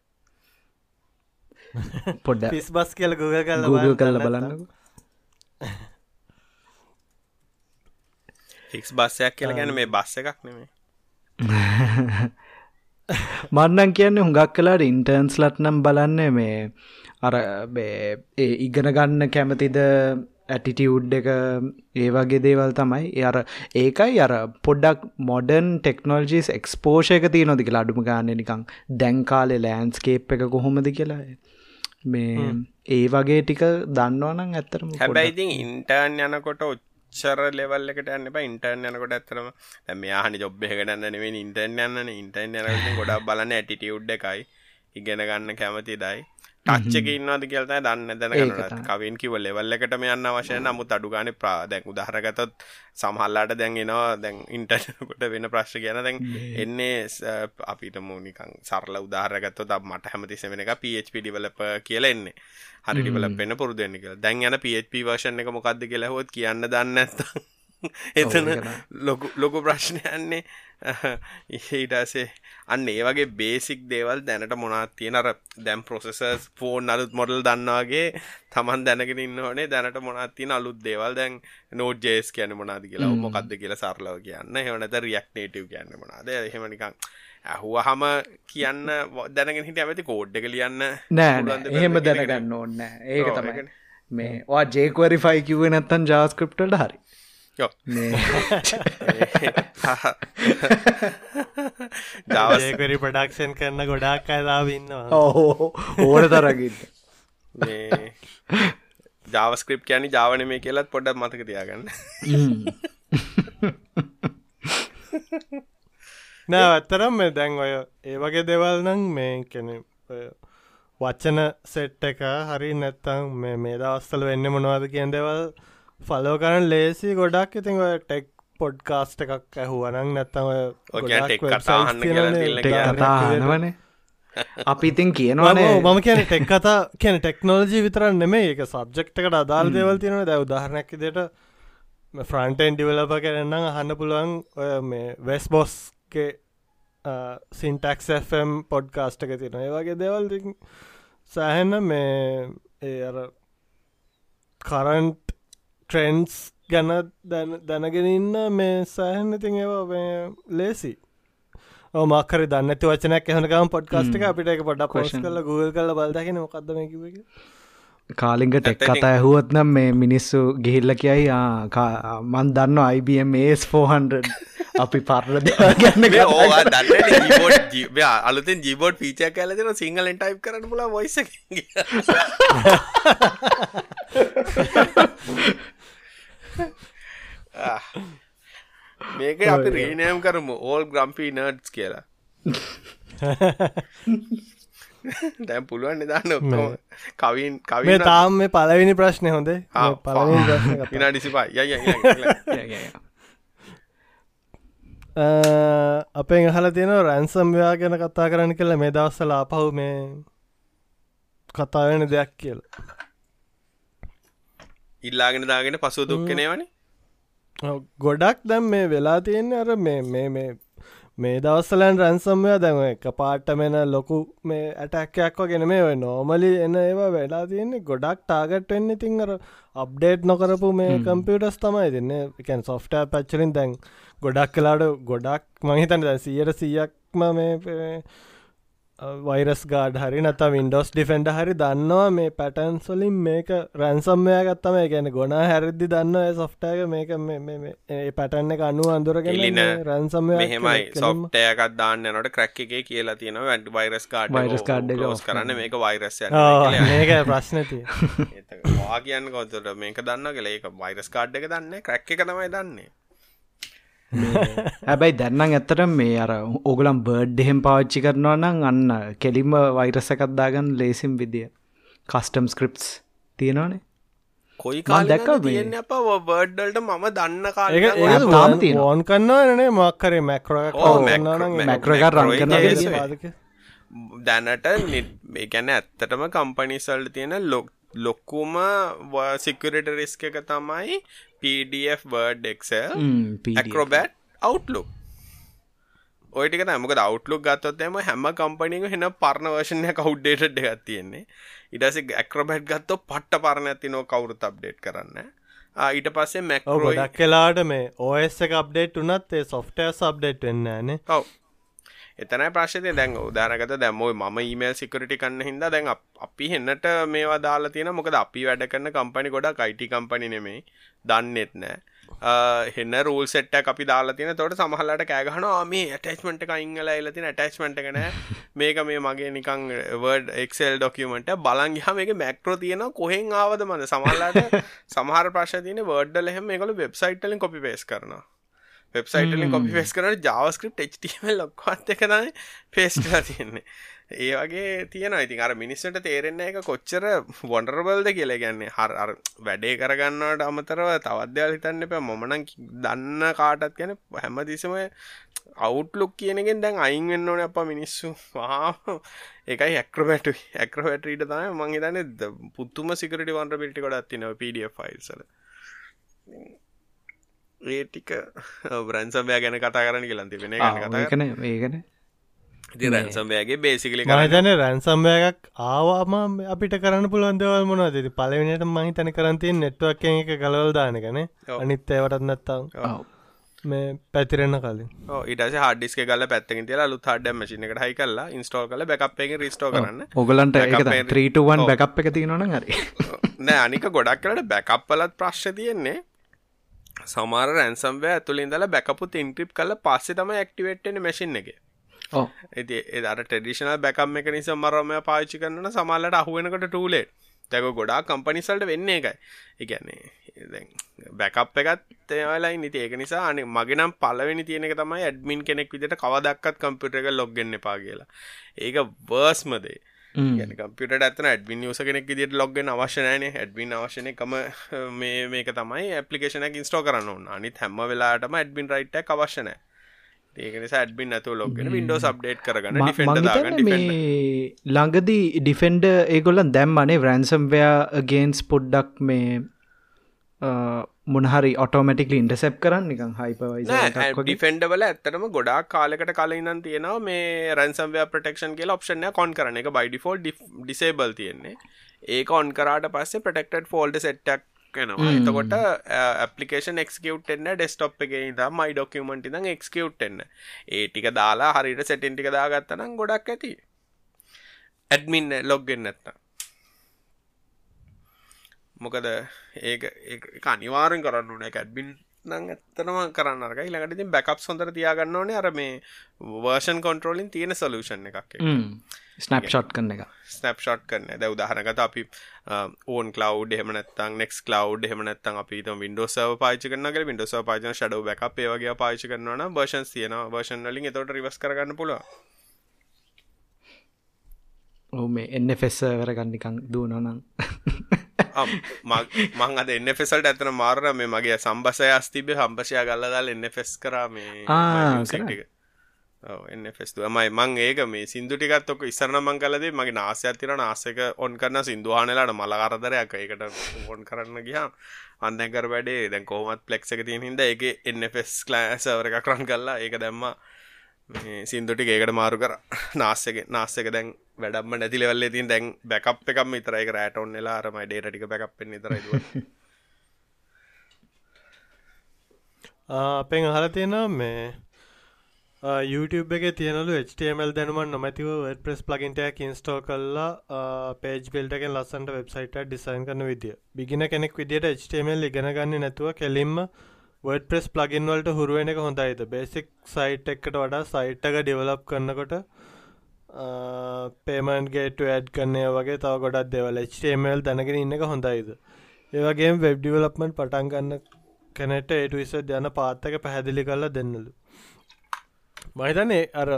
පොඩ්ඩ ෆිස් බස් කියල ගුග කල්ල කල්ල බලන්න (laughs) ෆික්ස් බස්සයක් කියල ගැන මේ බස්ස එකක් නෙමේ (laughs) මන්නන් කියන්න හුඟක් කලාට ඉන්ටර්න්ස් ලට්නම් බලන්න මේ අර ඒ ඉගෙන ගන්න කැමතිද ඇටිටියුඩ් එක ඒ වගේ දේවල් තමයි. අර ඒකයි අර පොඩ්ඩක් මොඩන් ටෙක්නෝජිස් එක්ස්පෝෂ එක තිය නොදි කියලා අඩුම ගන්න නිකං දැන්කාලෙ ලෑන්ස්කේප් එක කොහොමද කියලා. මේ ඒ වගේ ටික දන්නවනම් ඇත්තරම හැබැයිති ඉන්ටර්න් යනකොට චර ලෙවල් එකට යන්න එපා. ඉන්ටර්න් යනකොට ඇත්තටම දැන් මෙයා අහන්නේ ජොබ් එක ගන්න නෙවෙයි ඉන්ටර්න් යන්නනේ ඉන්ටර්න් යනකොට ගොඩක් බලන්නේ ඇටිටියුඩ් එකයි. ඉගෙන ගන්න කැමතිදයි ටච් එක ඉන්නවද කියලා තමයි දන්නේ. දැනගන්න කවින් කිව්ව ලෙවල් එකටම යන්න අවශ්‍ය නමුත් අඩු ගානේ දැන් උදාහරණගතොත් සමහරලාට දැන් එනවා. දැන් ඉන්ටර්න් (laughs) කොට වෙන ප්‍රශ්න කියන. දැන් එන්නේ අපිට මූනිකන් සරල උදාහරණගතොත් මට හැමතිස්සෙම වෙන එක හරි ඩිවලොප් වෙන්න පුරුදු වෙන්න කියලා. දැන් යන PHP version එක මොකක්ද කියලා හොත් කියන්න දන්නේ නැත්නම් (laughs) එතන ලොකු ලොකු ප්‍රශ්නයන්නේ ඊටසේ අන්න ඒ වගේ බේසික් දේවල් දැනට මොනාත් තියෙන? අර දැම් ප්‍රොසෙසර්ස් ෆෝන් අලුත් මොඩල් දන්නවාගේ තමන් දැනගෙන ඉන්න ඕනේ දැනට මොනාත් තියෙන අලුත් දේවල්? දැන් නෝඩ් ජේස් කියන මොනාද කියලා මොකක්ද කියලා සරලව කියන්න. එවනත රියක් නේටව් කියන්න මොනාද එහෙම නිකං ඇහුවහම කියන්න දැනගෙන හිට ඇමති කෝඩ් එක ලියන්න නෑ එහෙම දැනගන්න ඕන්න ඒක තමයි. මේ වා ජේකවරිෆයි කිව නැත්තන් ජාස්කෘප්ටට හරි යෝ. මේ දවස් ඒකරි ප්‍රඩක්ෂන් කරන්න ගොඩක් අයදාව ඉන්නවා ඕ ඕන තරගන්න ජාවස්ක්‍රප් කියන ජාවන මේ කියලත් පොඩක් මතක තියාගන්න නෑ ඇත්තරම් මේ දැන් ඔය ඒ වගේ දෙවල් නං මේ කෙන වච්චන සෙට් එක හරි නැත්තං මේ මේ දවස්සල වෙන්න මොනවද කියෙන් දෙවල් ෆලෝ කරන ලේසි ගොඩක්. ඉතින් ඔය ටෙක් පොඩ්කාස්ට එකක් ඇහුවනං නැත්තම. කතාහනවනේ අපි ඉතින් කියනවානේ. මම කියන ටෙක් කතා කියන ටෙක්නෝජී විතරන්න නෙමේ එක සබ්ජෙක්්කට අදාල් දේවල් තියෙන දැ උදාහරණැක් දෙට ෆ්‍රන්ටෙන් ඩිවලප කරන්න අහන්න පුළුවන් ඔය මේ වෙස් බොස්ගේ සින්ටක්ම් පොඩ්කාස්ට එක තියෙන ඒ වගේ දෙවල් සෑහෙන්න මේ ඒ අර කරන්ට් ට්‍රෙන්න්ස් ගැන දැනගෙන ඉන්න මේ සෑහන්න ඉතින් ඒවා මේ ලේසි මක්කර දන්නති වචනයක් එහනකම පොඩ්කාස්ට එක අපිට එක පොඩක් පොස් Question. කල ගුල් කල බලදගෙන මොකක්දම කිව කාලිංග ටෙක් කතා ඇහුවත් නම් මේ මිනිස්සු ගිහිල්ල කියයි මන් දන්න IBM S400 අපි පරණ දෙවල් (laughs) ගැන්න අලුතෙන් ජීබෝඩ් පීච කලතින සිංහලෙන් ටයිප් කරන්න පුලා වොයිස (laughs) (laughs) මේක අපි රේනයම් කරමු. ඕල් ග්‍රම්පී නර්ඩ්ස් කියලා. (laughs) දැම් පුළුවන් නිදාන්න ඔක්කොම. කවින් මේ කවි තාම් මේ පලවිනි ප්‍රශ්නය හොඳේ. පලවිනි ප්‍රශ්න කතා. විනා ඩිසිපා ය (laughs) ය, ය, ය. අ, අපෙන් අහල තියෙන රැන්සම්වයා ගැන කතා කරන්න කළ මේ දවස්සල අපහු මේ කතාවෙන දෙයක් කියල ඉල්ලාගෙන දාගෙන පසු දුක්කනේවනේ ගොඩක් දැම් මේ වෙලා තියෙන්නේ අර මේ මේ මේ මේ දවස්සලන් රැන්සම්ය දැම එක පාට්ටමෙන ලොකු මේ ඇටැක්කයක් වගෙන මේ ඔය නෝමලි එන ඒවා වෙලා තියෙන්නේ. ගොඩක් ටාගට් වෙන්න ඉතින් අර අප්ඩේට් නොකරපු මේ කම්පියටස් තමයි තින්න එකන් සොෆ්ටෑ පැච්චලින් දැන් ගොඩක් කලාට ගොඩක් මහිතන දැ සියට සියක්ම මේ වයිරස් ගාඩ හරි නත වින්ඩෝස් ඩිෆෙන්ඩ හරි දන්නවා මේ පැටන් සොලින් මේක රැන්සම්මය ගත්තම ගැන ගොනා හැරදදි දන්න සොෆ්ටෑක මේක මේ- මේ- මේ- ඒ පැටන්න එක අනුව අඳුරගෙන එලින රැන්සම්ය මෙහෙමයි. සොෆ්ටයකත් දාන්න නොට ක්‍රැක් එකේ කියලා තියෙන වැට වයිරස් කාඩ් card එක ෝස් කරන්න මේක වයිරස් මේක (laughs) ප්‍රශ්නතිය (laughs) වා කියන්න කොතට මේක දන්න ඒක වයිරස් කාඩ් එක දන්න ක්‍රැක් එක තමයි දන්නේ හැබැයි දැන්නම් ඇත්තට මේ අර ඕගලම් බර්ඩ් එහෙම පාච්චි කරනවා නම් අන්න කෙලිම වෛරසකත්දාගන්න ලේසිම් විදිිය. කස්ටම් ස්ක්‍රිප්ස් තියෙනවානේ. කොයි මේ- තියන්න අප වර්ඩ්ඩල්ට මම දන්න කාල තාම තියෙනවා. ඕන් කන්නවනේ මක්කරේ මැක්‍රෝ කරනවා ඒ කියන්නේ. දැනට ගැන ඇත්තටම කම්පනිසල්ට තියෙන ලොක් ලොක්කුම සිකරට රිස්ක එක තමයි පඩF වර්ඩ් එක්සල් ඇක්‍රෝබැට් අවට්ලුක් ඔයටික තමක අවට්ලුක් ගත්තොත්තම හැම කම්පනික හෙන පරණ වර්ෂණය කවු්ඩේට එකත් තියෙන්නේ. ඉඩස ඇක්‍රබැට් ගත්තෝ පට්ට පරණ ඇති නෝ කවුරුත් අප්ඩේට් කරන්න. ඊට පස්සේ මැක්රෝ ගොඩක් කලාට මේ ඕස් එක අප්ඩේට් වනත් ඒ සොෆ්ටය සබ්ඩේට් වෙන්න නේ. ඔව එතනයි ප්‍රශ්නය දැන් උදාරගත දැම්මෝයි ම ඊමේල් සිකරටි කන්න හිද දැන් අප- අපි හෙන්නට මේවා දාලා තියෙන මොකද අපි වැඩ කරන්න කම්පනි ගොඩක් අයිට කම්පනි නෙමේ දන්නෙත් නෑ. හෙන්න රූල් සෙට්ට අපි දාලා තින තොට සමහලට කෑගහන මේ ඇටස්මට එක ඉංගල එලතින ඇටස්මට කන මේක මේ මගේ නිකං වර්ඩ එක්සල් ඩොකියමට බලංගහ මේක මැක්ට්‍රෝ තියෙන කොහෙන් ආවද මද සමල්ලාට සමහර ප්‍රශ් තියන වර්ඩ්ඩල එහෙම එකකු වෙබ්සයිට්ලින් කොපි පේස් කරනවා. වෙබ්සයිටලින් කොපි පේස් කරන ජාවස්ක්‍රප් HTML ලොක්වත් එකනයි පේස්ටලා තියෙන්නේ. ඒ වගේ තියෙන ඉතින් අර මිනිස්සට තේරෙන්න එක කොච්චර වොන්ඩරබල්ද කියල. ගැන්නේ හර වැඩේ කරගන්නට අමතරව තවද්‍යල් හිතන්න එප. මොමනං දන්න කාටත් ගැන හැම දිසම අවුට්ලුක් කියනගෙන් දැන් අයින් වෙන්න ඕන අප මිනිස්සු. වා එකයි හැක්‍රබැට හැක්‍රවැටීට තම මං හිතන්න පුත්තුම සිකට වන්ට පිටි කොඩත් තිනව පඩ ෆයිල්සල ඒටික බ්‍රන්සම්බය ගැන කතා කරන්න කියලන්ති වෙන ගැන කතා ඒකන ඒකන ඉති රැන්සම්බයගේ බේසිකලි මහිතන රැන්සම්බයයක් ආවාම අපිට කරන්න පුළුවන්දවල් මොන දෙති පලවිනට මහිතන කරන්තිය නෙට්වක් එක ගලවල් දානකන. අනිත් ඒවටත් නැත්තම් මේ පැතිරෙන්න කලින්. ඉට හඩිස්ක ගල පැත්තකින් තිලා ලු හඩ මසින එකට හයි කල්ලා ඉන්ස්ටෝල් කල එක රිස්ටෝ කරන්න. ඔගලන්ට ත්‍රීටුවන් බැකප් එක තියෙනවන හරි. නෑ අනික ගොඩක් කලට බැකප්පලත් ප්‍රශ්්‍ය තියෙන්නේ සමාර රැන්සම්වය ඇතුළින්දල බැකපුත් ඉන්ක්‍රිප් කල පස්සේ තම ඇක්ටිවේට්න මැසින් එක. ඇති එදර ටෙඩිෂනල් බැකම් එක නිසා මරමය පාච්චි කරන්න සමල්ලට අහුවෙනකට ටූලේට තැක ගොඩා කම්පනිසල්ට වෙන්න එකයි එකන්නේ බැකප් එකත් ඒවලයි නිති ඒක නිසා අන මගෙනම් පලවෙනි තියෙනක තමයි ඇඩමින් කෙනෙක් විදිට කවදක්කත් කම්පියුටර එක ලොග්ගෙන්න්න එපා කියලා. ඒක වර්ස්මදේ කම්පියට ඇතන ඇඩමින් යස කෙනෙක් දිට ලොග්ගෙන් අවශ්‍යනයන ඇඩමින් අවශ්‍යනකම මේ මේක තමයි ඇපලිකේෂන ඉන්ස්ටෝ කරන්න අනිත් හැම වෙලාටම ඇඩමින් රයිට් අවශ්‍යනෑ ඒකනි ඇඩ්බින් ඇතු ලොගෙන විඩෝ සබ්ඩේට් කරගන්න ළඟදී ඩිෆෙන්ඩ ඒගොල්ලන් දැම්මනේ රැන්සම්වයා ගේන්ස් පොඩ්ඩක් මේ මොනහරි ඔටෝමටික් ඉන්ටසැප් කරන්න නිකං හයිපවයි ඩිෆෙන්ඩ වල ඇත්තටම ගොඩා කාලකට කලින්න්න තියෙනවා මේ රැන්සම්වය ප්‍රටක්ෂන් කියල ඔප්ෂන්ය කොන් කරන එක බයිඩිෆෝල් ඩිසේබල් තියෙන්නේ. ඒක ඔන් කරාට පස්සේ ප්‍රටෙක්ටඩ ෆෝල්ඩ සෙට්ටක් වෙනවා එතකොට ඇපලිකේෂන් එක්කවට්න්න ඩෙස්ටොප් එක ද මයි ඩොකමට ද එක්කවට්න්න ඒ ටික දාලා හරිට සැටින් ටික දාගත්තනම් ගොඩක් ඇති. ඇඩමින්න ලොග්ගෙන් නැත්ත මොකද ඒ අනිවාරෙන් කරන්න ඕන. ඇඩබින් නං ඇත්තනම කරන්න ඊළඟට ඉතින් බැකප් හොඳට තියාගන්න ඕනේ. අර මේ වර්ෂන් කොන්ට්‍රෝලින් තියෙන සොලූෂන් එකක් ස්නප්ෂොට් කරන එක. ස්නප්ෂොට් කරන. ද උදාහරනගත අපි ඕන් කලව් එහමනත්තන් නෙක් කලව් එහමනත්තන් අපි විඩෝ පාච කන විඩෝ පාචන ෂඩව බැක් ඒවගේ පාච කරනවන වර්ෂන් තියන වර්ෂන් වලින් එතොට රිවස් කරගන්න පුළුව ඕ මේ එන්න ෆෙස්ස වැරගන්නිකං දූනනං මං අද එන්න ෆෙසල්ට ඇතන මාරණ මේ මගේ සම්බසය අස්තිබේ හම්බශය ගල්ලදාල් එන්න ෆෙස් කරාමේ එන්න ෆෙස්තුවමයි මං ඒක මේ සිින්දු ටිකත් ඔක ඉස්සරන මං කලදේ මගේ නාසයක් තිරන ආසක ඔන් කරන්න සිින්දුවානලාට මලකරදරයක් එකට ඔොන් කරන්න ගියා අන්දැකර වැඩේ. දැන් කෝමත් පලෙක්ක තියන හිද එක එන්න ෆෙස් කලෑසවර එකක් රන් කල්ලා ඒක දැම්ම සිින්දුටි ඒකට මාරු කර. නාස්සක නාස්සක දැන් වැඩම්ම නැතිලවල්ල තින් දැන් බැකප් එකම විතරයි රෑට ඔන්නෙලා අරම ඩේටික බැකප්ෙන් විතරයි (laughs) අපෙන් අහල තියෙනවා මේ YouTube එක තියනලු HTML දැනුමන් නොමැතිව ප්‍රස් ප්ලගින්ටයක් ඉන්ස්ටෝ කල්ලා පේජ් බිල්ටකෙන් ලස්සන්ට වෙබ්සයිට ඩිසයින් කරන විදිිය. බිගින කෙනෙක් විදිට HTML ඉගෙනගන්න නැතුව කෙලින්ම වඩ ප්‍රස් ප්ලගින් වලට හුරුවෙන එක හොඳයිද බේසික් සයිට් එකට වඩා සයිට් එක ඩෙවලප් කරන්නකොට පේමන්් ගේට ඇඩ් කරන්නේ වගේ තව ගොඩක් දෙවල HTML දැනගෙන ඉන්න එක හොඳයිද ඒවගේ වෙබ් ඩිවලප්මන්් පටන් ගන්න කැනට ඒට විස යන පාත්තක පැහැදිලි කරලා දෙන්නලු. මහිතනේ අර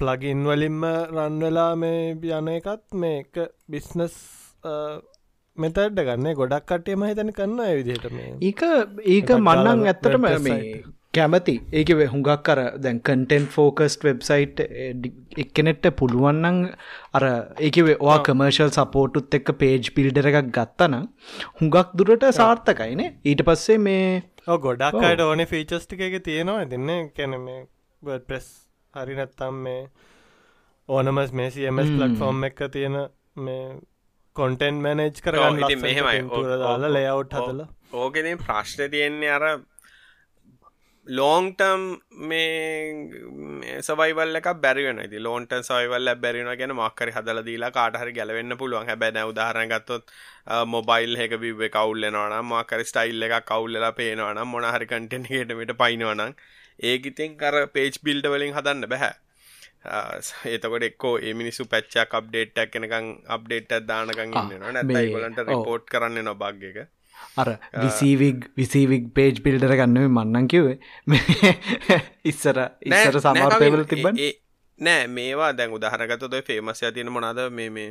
ප්ලගින් වලින්ම රන්වෙලා මේ යන එකත් මේක බිස්නස් මෙතට ගන්න ගොඩක් කටේ මහිතන කරන්න විදිහට මේ. ඒක ඒක මන්නන් ඇත්තටම මේ කැමති. ඒක හුඟක් කර දැන් කන්ටෙන්් ෆෝකස්ට වෙබ්සයිට් එක්කනෙට්ට පුළුවන්නන් අර ඒකවේ වා කමර්ශල් සපෝටුත් එක්ක පේජ් පිල්ඩර එකක් ගත්තන හුඟක් දුරට සාර්ථකයිනේ ඊට පස්සේ මේ ගොඩක් අයට ඕන ෆීචස්ටික එක තියෙනවා. දෙන්න කැන මේ ප්‍රෙස් හරි නැත්තම් මේ ඕනමස් මේ සියමස් පලට්ෆෝර්ම් එක තියෙන මේ කොන්ටෙන්් මැනේජ් කරගන්න මෙහෙමයි. දාලා ලේවුට් හදල. ඕකෙන ප්‍රශ්න තියෙන්නේ අර ලෝන්ටම් මේ සවයිවල්ල බැරිවෙන ලෝන්ට සයිවල්ල බැරින ගැන මක්කර හදල දීලා කාටහරි ගැලවෙන්න පුළුවන්. හැබැන උදාහරන ගත්තොත් මොබයිල් එක බිව කවුල්ලනවන මාකර ස්ටයිල් එක කවුල්ලලා පේනවනම් මොනහරි කටෙන්ගේටමට පයිනවනම් ඒකිතින් කර පේච් බිල්ඩ වලින් හදන්න බැහැ ඒතකොට එක්කෝ ඒ මිනිසු පැච්චක් අප්ඩේට්ක් කෙනකං අප්ඩේට් දානකං ඉන්න නැයි ගොලන්ට රිපෝට් කරන්න නොබක් එක. අර විසීවික් විසීවික් පේජ් පිල්ඩර ගන්නව මන්නන් කිවේ ඉස්සර ඉස්සර සමාර්පයවල තිබන් නෑ මේවා දැන් උදාහරගත දොයි ෆේමස් තියන මොනාද මේ මේ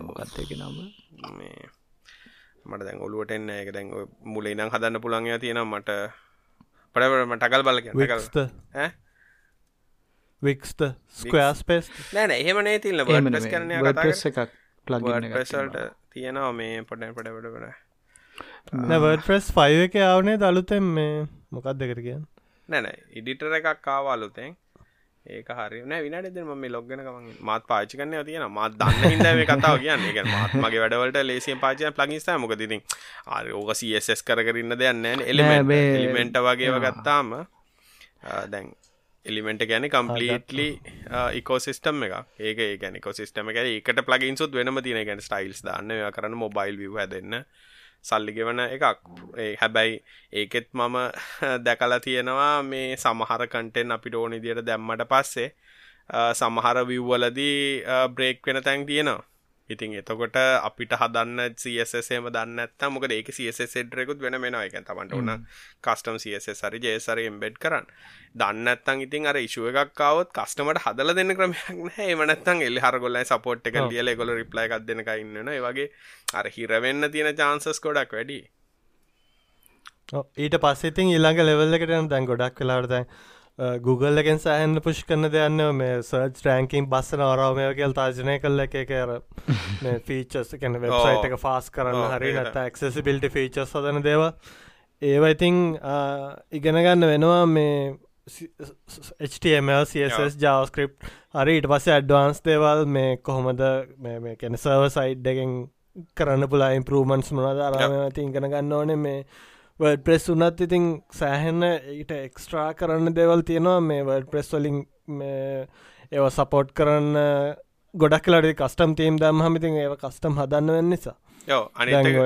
මොකක්දක නම. මේ මට දැන් ඔලුවට එන්න එක දැන් මුලේ නම් හදන්න පුළන්ය තියෙන මට පඩවටම ටකල් බල වික්ස්ත වික්ස්ත ස්කයාස් පෙස් නෑන එහෙමනේ තිල්ල වඩස් කරන එකක් පලට තියෙනවා. මේ පොඩ පඩ පඩ නවඩ ප්‍රෙස් ෆයි එක ආවනේ දළුතෙන් මේ? මොකක් දෙකට කියන්න? නැන ඉඩිටර එකක් කාවාලුතෙන් ඒක හරින විනට ම මේ ලොග්ගෙන කම මාත් පාචි කන්න තියෙන මත් දන්න හිද මේ කතාව කියන්න. එක මාත් මගේ වැඩවලට ලේසිය පාචය ප්ලගිස්ත මොක තිතින් ආර ඕක සස් කරන්න දෙයන්න එලිමෙන්ට වගේව ගත්තාම දැන් එලිමෙන්ට ගැන කම්පලීටලි ඉකෝසිස්ටම් එක ඒක ගැන කොසිස්ටම එක. එකට පලගින් සුත් වෙනම තින ගැන ස්ටයිල්ස් දන්න කරන්න මොබයිල් විව හැදන්න සල්ලිගෙවන එකක්. හැබැයි ඒකෙත් මම (laughs) දැකලා තියෙනවා මේ සමහර කටෙන් අපිට ඕනි දියට දැම්මට පස්සේ සමහර විව්වලදී බ්‍රේක් වෙන තැන් තියෙනවා ඉතින් එතකොට අපිට හදන්න සසේම දන්න මොක ඒක සෙඩ්රෙකුත් වෙන මෙෙන එක තමට ඔන්න කස්ටම් සස හරි ජේසර එම්බෙඩ් කරන්න. දන්නත්තන් ඉතින් අර ඉශුව එකක්කාවත් කස්ටමට හදල දෙන්න ක්‍රමයක් ඒමනත්තන් එල්ලි හරගොල්ල සපෝට් එක ලියල ගොල රිප්ලයි එකක් දෙනක ඉන්නන වගේ අර හිරවෙන්න තියෙන චාන්සස් කොඩක් වැඩි ඊට පස්සෙතින් ඊළඟ ලෙවල් එකට දැන් ගොඩක් වෙලාවටතැන් Google එකෙන් සෑහන්න පුෂ් කරන දෙයන්න මේ සර්ච් රෑංකින් බස්සන අරාමය කියල් තාජනය කල්ල එක කර ෆීචස් කැන වෙබ්සයිට් එක ෆාස් (laughs) කරන්න හරි නත ඇක්සසිබිල්ටි ෆීචස් සදන දේව ඒව ඉතිං ඉගෙන ගන්න වෙනවා මේ HTML CSS JavaScript හරි. ඊට පස්සේ ඇඩ්වාන්ස් දේවල් මේ කොහොමද මේ කැන සර්ව සයිඩ් එකෙන් කරන්න පුලා ඉම්පරූමන්ස් මොනද අරාම ඉතින් ඉගෙන ගන්න ඕනේ. මේ වඩ ප්‍රෙස් වනත් ඉතින් සෑහෙන්න ඊට එක්ස්ට්‍රා කරන්න දෙවල් තියෙනවා. මේ වඩ ප්‍රෙස් වලින් ඒව සපෝට් කරන්න ගොඩක් කලට කස්ටම් තීම් දම් හමිතින් ඒ කස්ටම් හදන්න වෙන්න නිසා. අනිය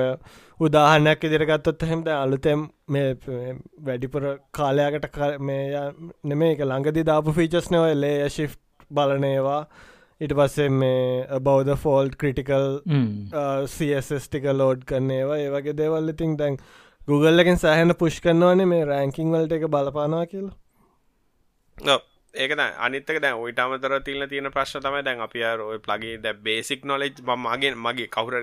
උදාහනයක් ඉදිරගත්තොත් හෙමට අලුතෙම් මේ වැඩිපුර කාලයාකට මේ නෙමේ එක ළඟදි දාපු ෆීචස් නව ලේ ශි් බලනේවා ඉට පස්සේ මේ බෞද්ධ ෆෝල්ඩ් ක්‍රටිකල් සස්ටික ලෝඩ් කරන්නේවා ඒවගේ දේවල් ඉතින් දැන් Google එකෙන් සෑහන පුෂ් කරනවානේ මේ රෑංකිං වලට එක බලපානවා කියලා. ඒක අනිතක දැ ඔයිට අමතර තිල්ල තියෙන ප්‍රශ්න තමයි දැන් අපි ඔය ප්ලගේ ද බේසික් නොලෙජ් මගේ මගේ කවුර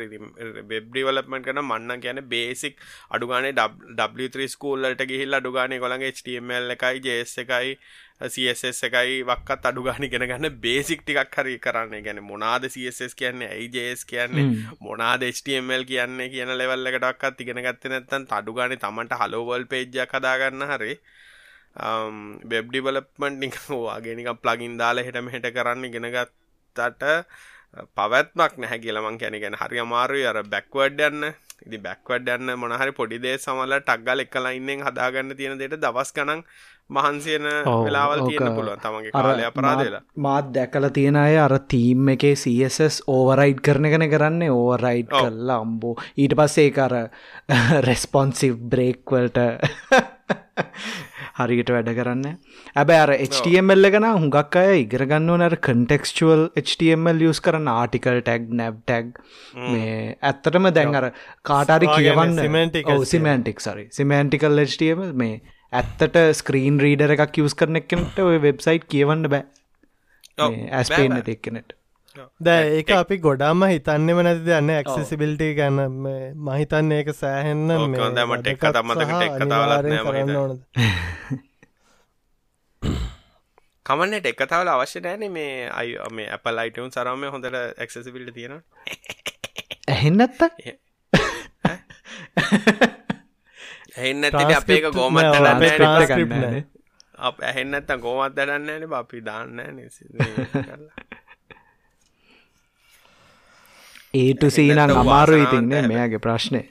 බෙබ්ඩිවලපමට කන මන්න කියන බේසික් අඩුගානේ W3 ස්කූල්ලට ගිහිල් අඩුගානේ කොළගේ HTML එකයි ජේස් එකයි CSS එකයි වක්කත් අඩුගානි ගෙන ගන්න බේසික් ටිකක් හරි කරන්න. ගැන මොනාද CSS කියන්නේ ඇයිජස් කියන්නේ මොනාද HTML කියන්නේ කියන ලෙවල් එකටක්ත් ඉගෙන ගත්ත නැත්තන් අඩුගානි තමන්ට හලෝවල් පේජ්ජ කදාගන්න හරි. වෙබ් ඩිවලප්මන්ට් නික වාගෙනක ප්ලගින් දාලා හෙටම හෙට කරන්න ඉගෙනගත්තට පවත්මක් නැහැ කියලමං කැන ගැන හරි අමාරුයි අර බැක්වඩ් යන්න. ඉදි බැක්වඩ් යන්න මොනහරි පොඩිදේ සමල ටක්ගල් එක්කලා ඉන්නෙන් හදාගන්න තියෙන දෙට දවස් ගනන් මහන්සියන වෙලාවල් තියෙන පුළුවන්. තමගේ කාලය අපරාදලා මාත් දැකල තියෙන අය අර තීම් එකේ සස් ඕවරයිඩ් කරන කන කරන්නේ ඕවරයිඩ් කරලා අම්බෝ. ඊට පස්සේ කර රෙස්පොන්සිව් බ්‍රේක්වල්ට හරියට වැඩ කරන්න. ඇබැ අර HTML එකන හුඟක් අය ඉගරගන්න නර කන්ටෙක්ස්ුවල් HTML යස් කරන්න ආටිකල් ටැග් නැබ් ටැග් මේ ඇත්තටම දැන් අර කාටරි කියවන්න සිමන්ටික් සරි සිමන්ටිකල් HTML මේ ඇත්තට ස්ක්‍රීන් රීඩර එකක් යස් කරන එකනට ඔය වෙබ්සයිට් කියවන්න බෑ. ඇස්පේන එක්කනට දැ ඒක අපි ගොඩාම හිතන්නෙම නැති දන්න ඇක්සිසිබිලිටි ගැන. මහිතන්න ඒක සෑහෙන්න මට එක් ඕනද? (coughs) කමන්නට එක තවල අවශ්‍ය නෑන මේ අයි මේ අපල් අයිටවුන් සරම හොඳට ඇක්සිසිබිල්ට තියෙන ඇහෙන්නත්ත ඇහෙන්න ඇතිට අපේ ගෝමත් දන්න අප ඇහෙන්නත්ත ගෝමත් දඩන්න ඇන අපි දාන්න ඒටු සීනං අමාරු ඉතින්න මෙයාගේ ප්‍රශ්නය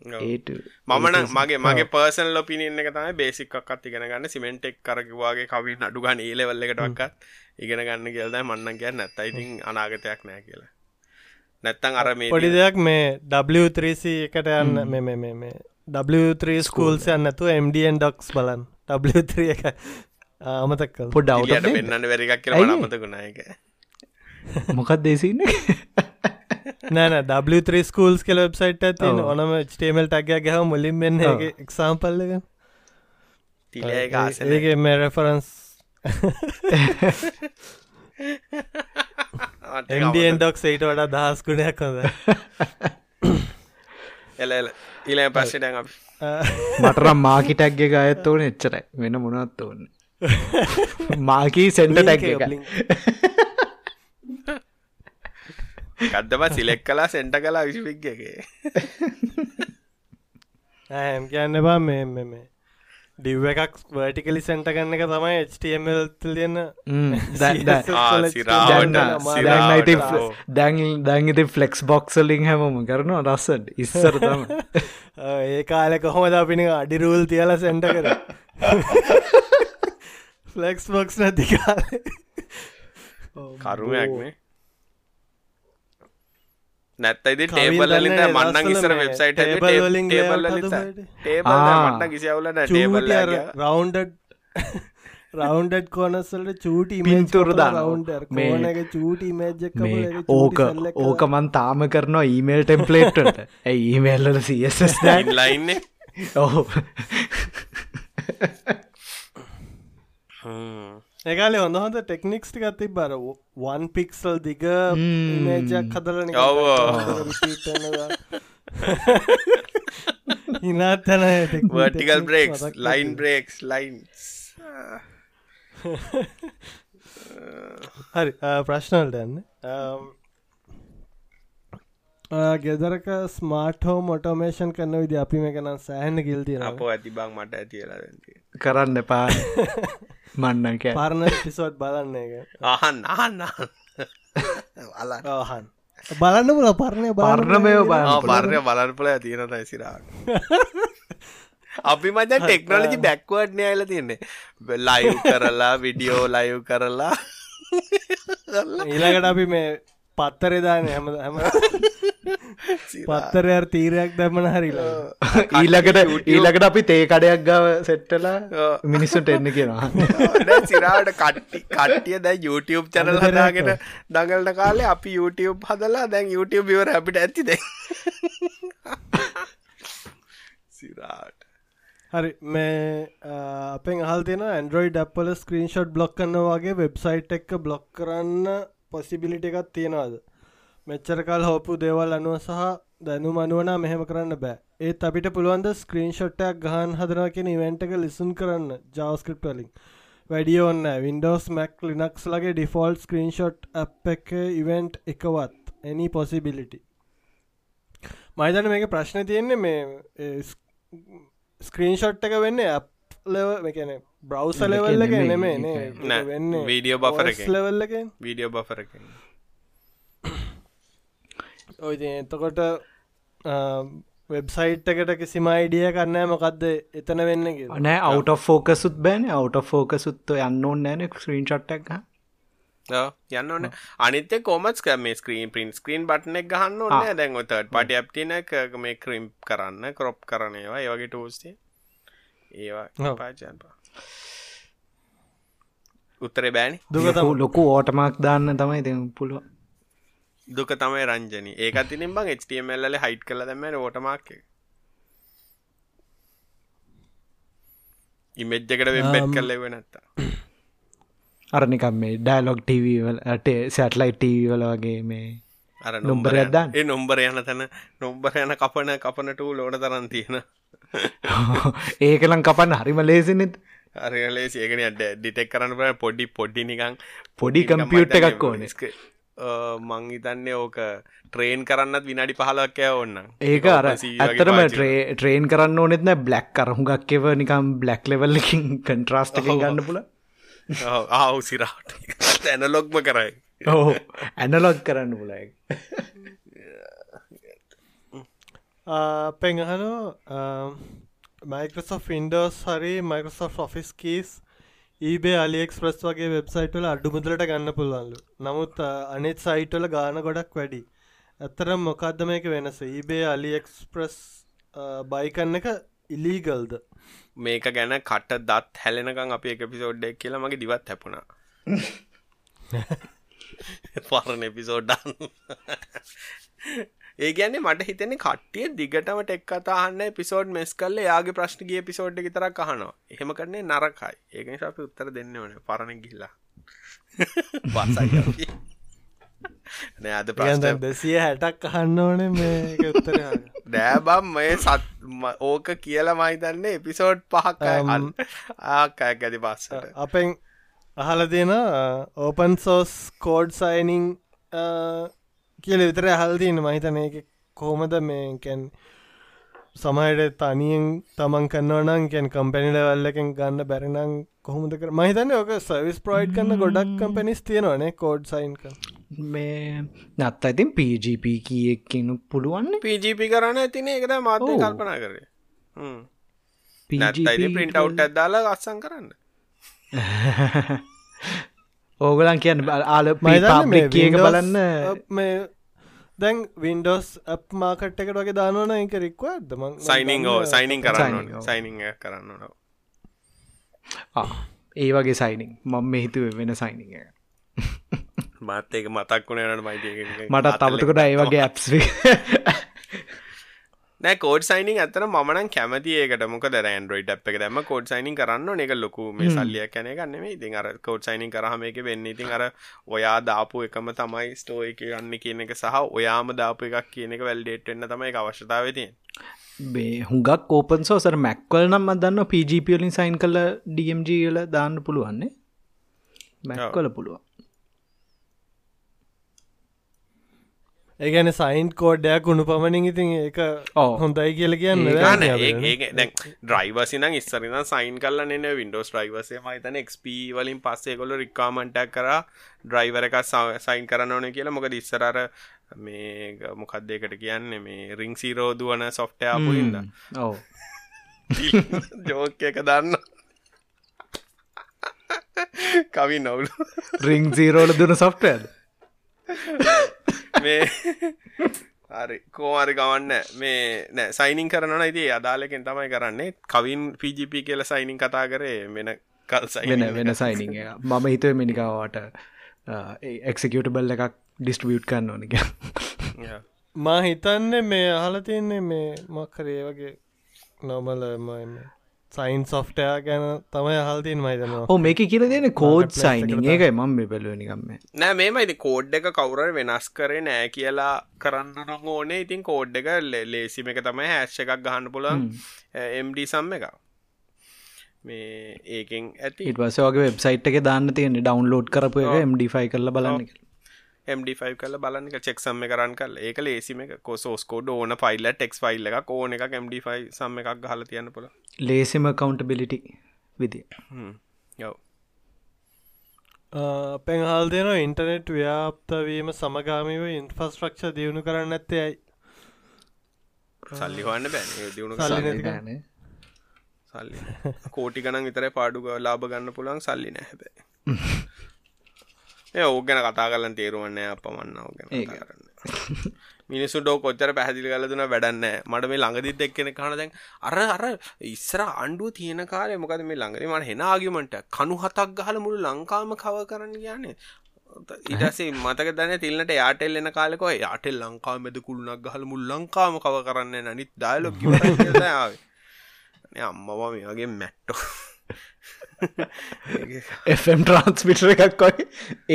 මමන මගේ මගේ පර්සන් ලොපිනින්න තමයි බේසික්කත් ඉගෙන ගන්න. සිමෙන්ටෙක් කරකිවාගේ කවින් අඩුගන් ඒලෙවල්ලකටක්කත් ඉගෙන ගන්න කියල්ද මන්නන් කියන්න. නැත්ත ඉතින් අනාගතයක් නෑ කියලා. නැත්තං අර මේ පොඩි දෙයක් මේ W3C එකට යන්න මෙ මේ W3 ස්කූල්ස් යන්නතු MDN ඩොක්ස් බලන් W3 එක. අමතක් පොඩ්ඩවට පෙන්න්න වැරිකක් කියල අමතකුණ එක? මොකක් දේසින්න නෑන W3 ස්කූල්ස් කෙල වෙබ්සයිට් ඇති ඕනම ටේමල් ටක්ගයක් ගහ මුලින් මෙන්න එක්සාම්පල්ලක ඒගේ මේ රෙෆරන්ස් MDN ඩොක් සයිට වඩා දහස් ගුණයක් හොඳ (laughs) එල එල. ඊලා පස්සට අප. මටරම් මාකිටැක්ගේ ගයත් ඕන එච්චරයි. වෙන මොනත් ඕන්න මාකී සෙන්ට ටැක් ගදම සිලෙක් කලා සෙන්ට කලා විසිපික්ගේ ඇම් කියන්න බා මේ මේ ඩිව් එකක් වර්ටිකලි සෙන්ට ගන්න එක තමයි HTML තියන්න (laughs) දැන් දැන්ගති ෆලෙක්ස් බොක්සලින් හැමම කරනවා රස්සට ඉස්සර තම (laughs) ඒ කාල කොහොමද අපිනි අඩිරූල් තියල සෙන්ට කර? ෆලෙක්ස් බොක්ස් නැති කාලේ. කරුමයක්නේ නැත්තයිද ටේබල් ලිට මන්නන් ඉස්සර වෙබ්සයිට මන්න කිසිවුලට ටේබල් රවන්ඩ රවන්ඩ කොනස්සලට චූටි පින්තුරද රවන්ඩ චූටි මජ්ජ ඕක ඕකමන් තාම කරනවා ඊමේල් ටෙම්පලේට්ට ඇයි ඊමේල්ල සස් ලයින්න ඔහු ඒකාල හොඳ හොඳ ටෙක්නික්ස් ටිකත්ති බර වන් පික්සල් දිග මේජක් හදලන හිනාත් තැන vertical breaks line breaks lines හරි ප්‍රශ්නල්ට යන්න. ගෙදරක ස්මාර්ට හෝ මොටෝමේෂන් කන්න විදි අපි මේ කනම් සෑහන ගිල්තින අප ඇති බං මට ඇතිලා කරන්න පා (laughs) මන්නක පරණ පිසෝට් බලන්න එක අහන් අහන්න ආහන් (laughs) බලන්න පුල පරණය පරණමය පර්ණය බලන්පුල තියෙනට සිරාට අපි මචන් ටෙක්නෝලජි බැක්වර්ඩ්නය ඇල තියන්නේ. ලයිව් කරලා විඩියෝ ලයිව් කරලා. ඊළඟට අපි මේ පත්තරෙදාන හැම හැම පත්තරයක් තීරයක් දැමන හරිලා. (laughs) ඊලකට ඊලකට අපි තේ කඩයක් ගව සෙට්ටලා මිනිස්සුට එන්න කියෙනවා. (laughs) සිරාට කට්ටි කට්ටිය දැ YouTube චැනල් හදාගෙන දඟලට කාලේ අපි YouTube හදලා දැන් YouTube විවර අපිට ඇතිද (laughs) සිරාට හරි මේ අපෙන් හල් තියෙන ඇන්ඩරෝයි ඩප්පල ස්ක්‍රීන්ෂොට් බ්ලොක් කන්න වගේ වෙබ්සයිට් එක්ක බ්ලොක් කරන්න පොසිබිලිට එකත් තියෙනවාද මෙච්චරකල් හෝපු දේවල් අනුව සහ දැනු මනුවනා මෙහෙම කරන්න බෑ. ඒත් අපිට පුළුවන්ද ස්ක්‍රීන්ෂොට්ටයක් ගහන් හදරවා කියෙන ඉවෙන්ට එක ලිසුන් කරන්න ජවස්කප් වලින්. වැඩිය ඔන්න වින්ඩෝස් මැක් ලිනක්ස් ලගේ ඩිෆෝල්් ස්ක්‍රීන්ෂොට් අප් එක ඉවෙන්ට් එකවත් එනි පොසිබිලිටි මයිතන මේක ප්‍රශ්න තියෙන්නේ මේ ස්ක්‍රීන්ෂොට් එක වෙන්න අප් ලෙව එකන බ්‍රව්ස ලෙවල්ල එක නෙමේ වෙන්න වීඩියෝ බෆර ලෙවල්ලක වීඩියෝ බෆර ඔයි එතකොට වෙබ්සයිට් එකට කිසිම අයිඩිය කරන්නෑ මොකක්ද එතන වෙන්න නෑ අවුට ෆෝකසුත් බෑන අවුට ෆෝකසුත්ත යන්න ඕන්න ෑන ස්ක්‍රීන් චට්ටක් යන්න ඕන. අනිත කොමත් මේ ස්ක්‍රීන් පින් ස්ක්‍රීන් බට්නෙක් ගහන්න ඕන්න දැන් තට පටි අප්තින මේ ක්‍රීම් කරන්න කොප් කරනේවා ඒවගේ ටෝස්ටේ ඒවා පාචන්පා උත්තරේ බෑනි. දුක ලොකු ඕටමක් දාන්න තමයි දෙ පුළුව දුක තමයි රංජනී. ඒකත් තිනින් බං HTML හයිට් කළ දැම ඕටමක් ඉමෙජ් එකට වෙබ්බෙට් කල්ල වෙනත්තා අරනිකම් මේ ඩයිලොග් ටවල්ට සැටලයි ටවල වගේ මේ අර නොම්බර යදන්න ඒ නොම්බර යන තැන නොම්බර යන කපන කපනට ලෝන තරන් තියෙන. (laughs) ඒකලං කපන්න හරිම ලේසිනෙත් අරලේ ඒකන ඩ ඩිටෙක් කරන්න පොඩි පොඩ්ඩි නිකං පොඩි කම්පියුට් එකක් ඕනෙස්ක මං හිතන්නේ ඕක ට්‍රේන් කරන්නත් විනාඩි පහලක් ඇය ඔන්න ඒක අර ඇතරම ට්‍රේන් කරන්න ඕනෙත්න බ්ලක් කරහුගක් එව නිකම් බ්ලක් ලෙවල්ලකින් කන්ට්‍රස්ට ගන්න පුල ආව් සිරාට. ඇනලොක්ම කරයි. ඕ ඇනලොක් කරන්න පුලයි පෙහනෝ මයිකසෝ ෆින්ඩෝස් හරි මයිකසෝ ඔෆිස් කීස් ඊබේ අලිෙක්ස්ප්‍රස් වගේ වෙබ්සයිට්වල අඩුමුදලට ගන්න පුළුවන්ලු. නමුත් අනෙත් සයිටවල ගාන ගොඩක් වැඩි. ඇත්තරම් මොකක්ද මේක වෙනස? ඊබේ අලිෙක්ස්ප්‍රස් බයිකන්න එක ඉලීගල්ද මේක ගැන කට දත් හැලෙනකං අපි එක පිසෝඩ්ඩක් කියලා මගේ දිවත් හැපුණා. (laughs) (laughs) පරණ එපිසෝඩ්ඩන් ඒ ගැන්නේ මට හිතෙන කට්ටිය දිගටම ටෙක් කතාහන්න පිසෝඩ් මෙස් කල්ල යාගේ ප්‍රශ්ටිගිය පිසෝඩ් තරක් කහනවා එහෙම කරන්නේ නරකයි. ඒකන අපි උත්තර දෙන්න ඕන. පරණ ගිල්ලා (laughs) නෑ අද ප්‍රශ්න දෙසිය හැටක් අහන්න ඕන මේ උත්තර දෑබම් (laughs) මේ සත් ඕක කියලා මහිතන්නේ එපිසෝඩ් පහක් ආකයක් ඇති පස්සට. (laughs) අපෙන් අහල දෙන ඕපන් සෝස් කෝඩ් සයිනිං කියල විතර හල්තින්න මහිතන එක කොහොමද මේකැන් සමහට තනියෙන් තමන් කන්නවනන් කැන් කම්පැනිල වල්ලකෙන් ගන්න බැරිනං කොහොමද කර? මහිතන්න ඕක සවිස් ප්‍රයිඩ් කන්න ගොඩක් කම්පැනිස් තියෙනවනේ කෝඩ් සයින්ක මේ නත් ඇතින් පජප කියක්කනු පුළුවන් පජප කරන්න ඇතින. එකද ඔව්. කල්පනා කරේ. පින්ට අවට් ඇදාලා අත්සං කරන්න (laughs) ඕගලන් කියන්න ආල මහිතන්න මේ කියක Windows බලන්න. මේ දැන් වින්ඩෝස් අප් මාකට් එකට වගේ දානවන එක රික්වද ම සයිනිං සයිනිං කරන්න. සයිනිං කරන්න නො ආ, ඒ වගේ සයිනිං මම හිතුව වෙන සයිනිං එක. මත් ඒක මතක් වුණේ නට මයිට මටත් අමතකොට ඒ වගේ ඇප්ස් (laughs) නෑ කෝඩ් සයිනිං ඇතන මන කැමති ඒකට. මොක ද රන්ඩරෝයිට අප් එක දැම කෝඩ් සයිනිං කරන්න එක ලොකු මේ සල්ලිය කැන ගන්න ඉතින් අර කෝඩ් සයිනිං කරහම එක වෙන්න. ඉතින් අර ඔයා දාපු එකම තමයි ස්ටෝ එක ගන්න කියන එක සහ ඔයාම දාපු එකක් කියන එක වැල්ඩේට් වෙන්න තමයි අවශ්‍යතාව තියෙන් බේ හුඟක් කෝපන් සෝසර මැක්වල් නම් අදන්න පජපලින් සයින් කල ඩම්ගල දාන්න පුළුවන්නේ මැක්වල පුළුවන් ඒගැන සයින්් කෝඩ්ඩයක් උුණු පමණින් ඉතින් ඒක. හොඳයි කියල කියන්න ඩ්‍රයිවසින ඉස්සරන සයින් කල න විඩෝස් ්‍රයිවසේ මතන එක්ප වලින් පස්සේ කොල රිකාමටක් කර ඩ්‍රයිවර එක සයින් කරන්න ඕන කියලා. මොක දිස්සරර මේ මොකක්දේකට කියන්න? මේ රිං සීරෝදුවන සොෆ්ටයාපු හිද ඔව. ජෝක එක දන්න. කවි නොවුලු. රිං සීරෝල දුන සොෆ්ටද මේ හරි කෝමරි ගවන්න මේ නෑ සයිනින් කරන ඉති අදාලකෙන් තමයි කරන්නේ. කවින් පිජිප කියල සයිනින් කතා කරේ වෙන කල් වෙන වෙන සයිනිං එක. මම හිතුව මිනිකාවට එක්සිකට බල්ල එකක් ඩිස්ට්‍රියුට් කන්න ඕනක මා හිතන්නේ මේ අහල තියන්නේ මේ මක්කරේ වගේ නොමල සයින් සොෆ්ටයා ගැන තමයි අහල්තින් මයිතනවා ඕ මේක කියල දෙන කෝඩ් සයිනිං ඒකයි මම බැලුවනිකම්ම නෑ මේමයිති කෝඩ් එක කවුර වෙනස් කරේ නෑ කියලා කරන්න ඕනේ. ඉතින් කෝඩ් එක ලේසිම එක තමයි හැශ් එකක් ගහන්න පුළන් එම්ඩ සම්ම එක මේ ඒකෙන් ඇති. ඉටවස වගේ වෙබ්සයිට් එක දාන්න තියෙන ඩවන්ලෝඩ් කරපු එක MD5 කරල බලන්න. MD5 කල බලන්න චෙක් සම්ම කරන්න කල් ඒක ලේසිම කොසෝස්කෝඩ් ඕන ෆයිල්ල ටෙක් ෆයිල් එක ඕන එක MD5 සම්ම එකක් හල තියන්න පුළ ලේසිම කවන්ටබිලිටි විදි යව පෙන් හල් දෙන ඉන්ටනෙට් ව්‍යාප්තවීම සමගාමීව ඉන්ෆස්ට්‍රක්ෂ දියුණු කරන්න ඇත්තේ ඇයි? සල්ලි හන්න බැන. දියුණු සල්ලි සල්ලි නැති සල්ලි කෝටි ගනන් විතර පාඩු ලාබ ගන්න පුළන් සල්ලි නැහැබේ (laughs) ඒ ඕ ගැන කතා කලන් තේරුවන්නේ අපමන්න ඕ ගැන ඒක. කතා කරන්න. මිනිසු ඩෝ කොච්චර පැහදිලි කල දුන වැඩන්න මට මේ ළඟදිත් එක්කෙන කන දැන් අර අර ඉස්සර අන්ඩුව තියෙන කාලය මොකද මේ ළඟරි මට හෙන ආගිමට කණු හතක් ගහල මුළු ලංකාම කව කරන්න කියන්නේ ඉටසේ මතක දන තිල්න්නට යාටෙල් එන කාලෙක යාටෙල් ලංකා මෙද කුළුණක් ගහල මුල් ලංකාම කව කරන්න නනිත් දායලොක් (laughs) අම්මවා මේ වගේ මැට්ටෝ FM ට්‍රන්ස්මිටර එකක් වයි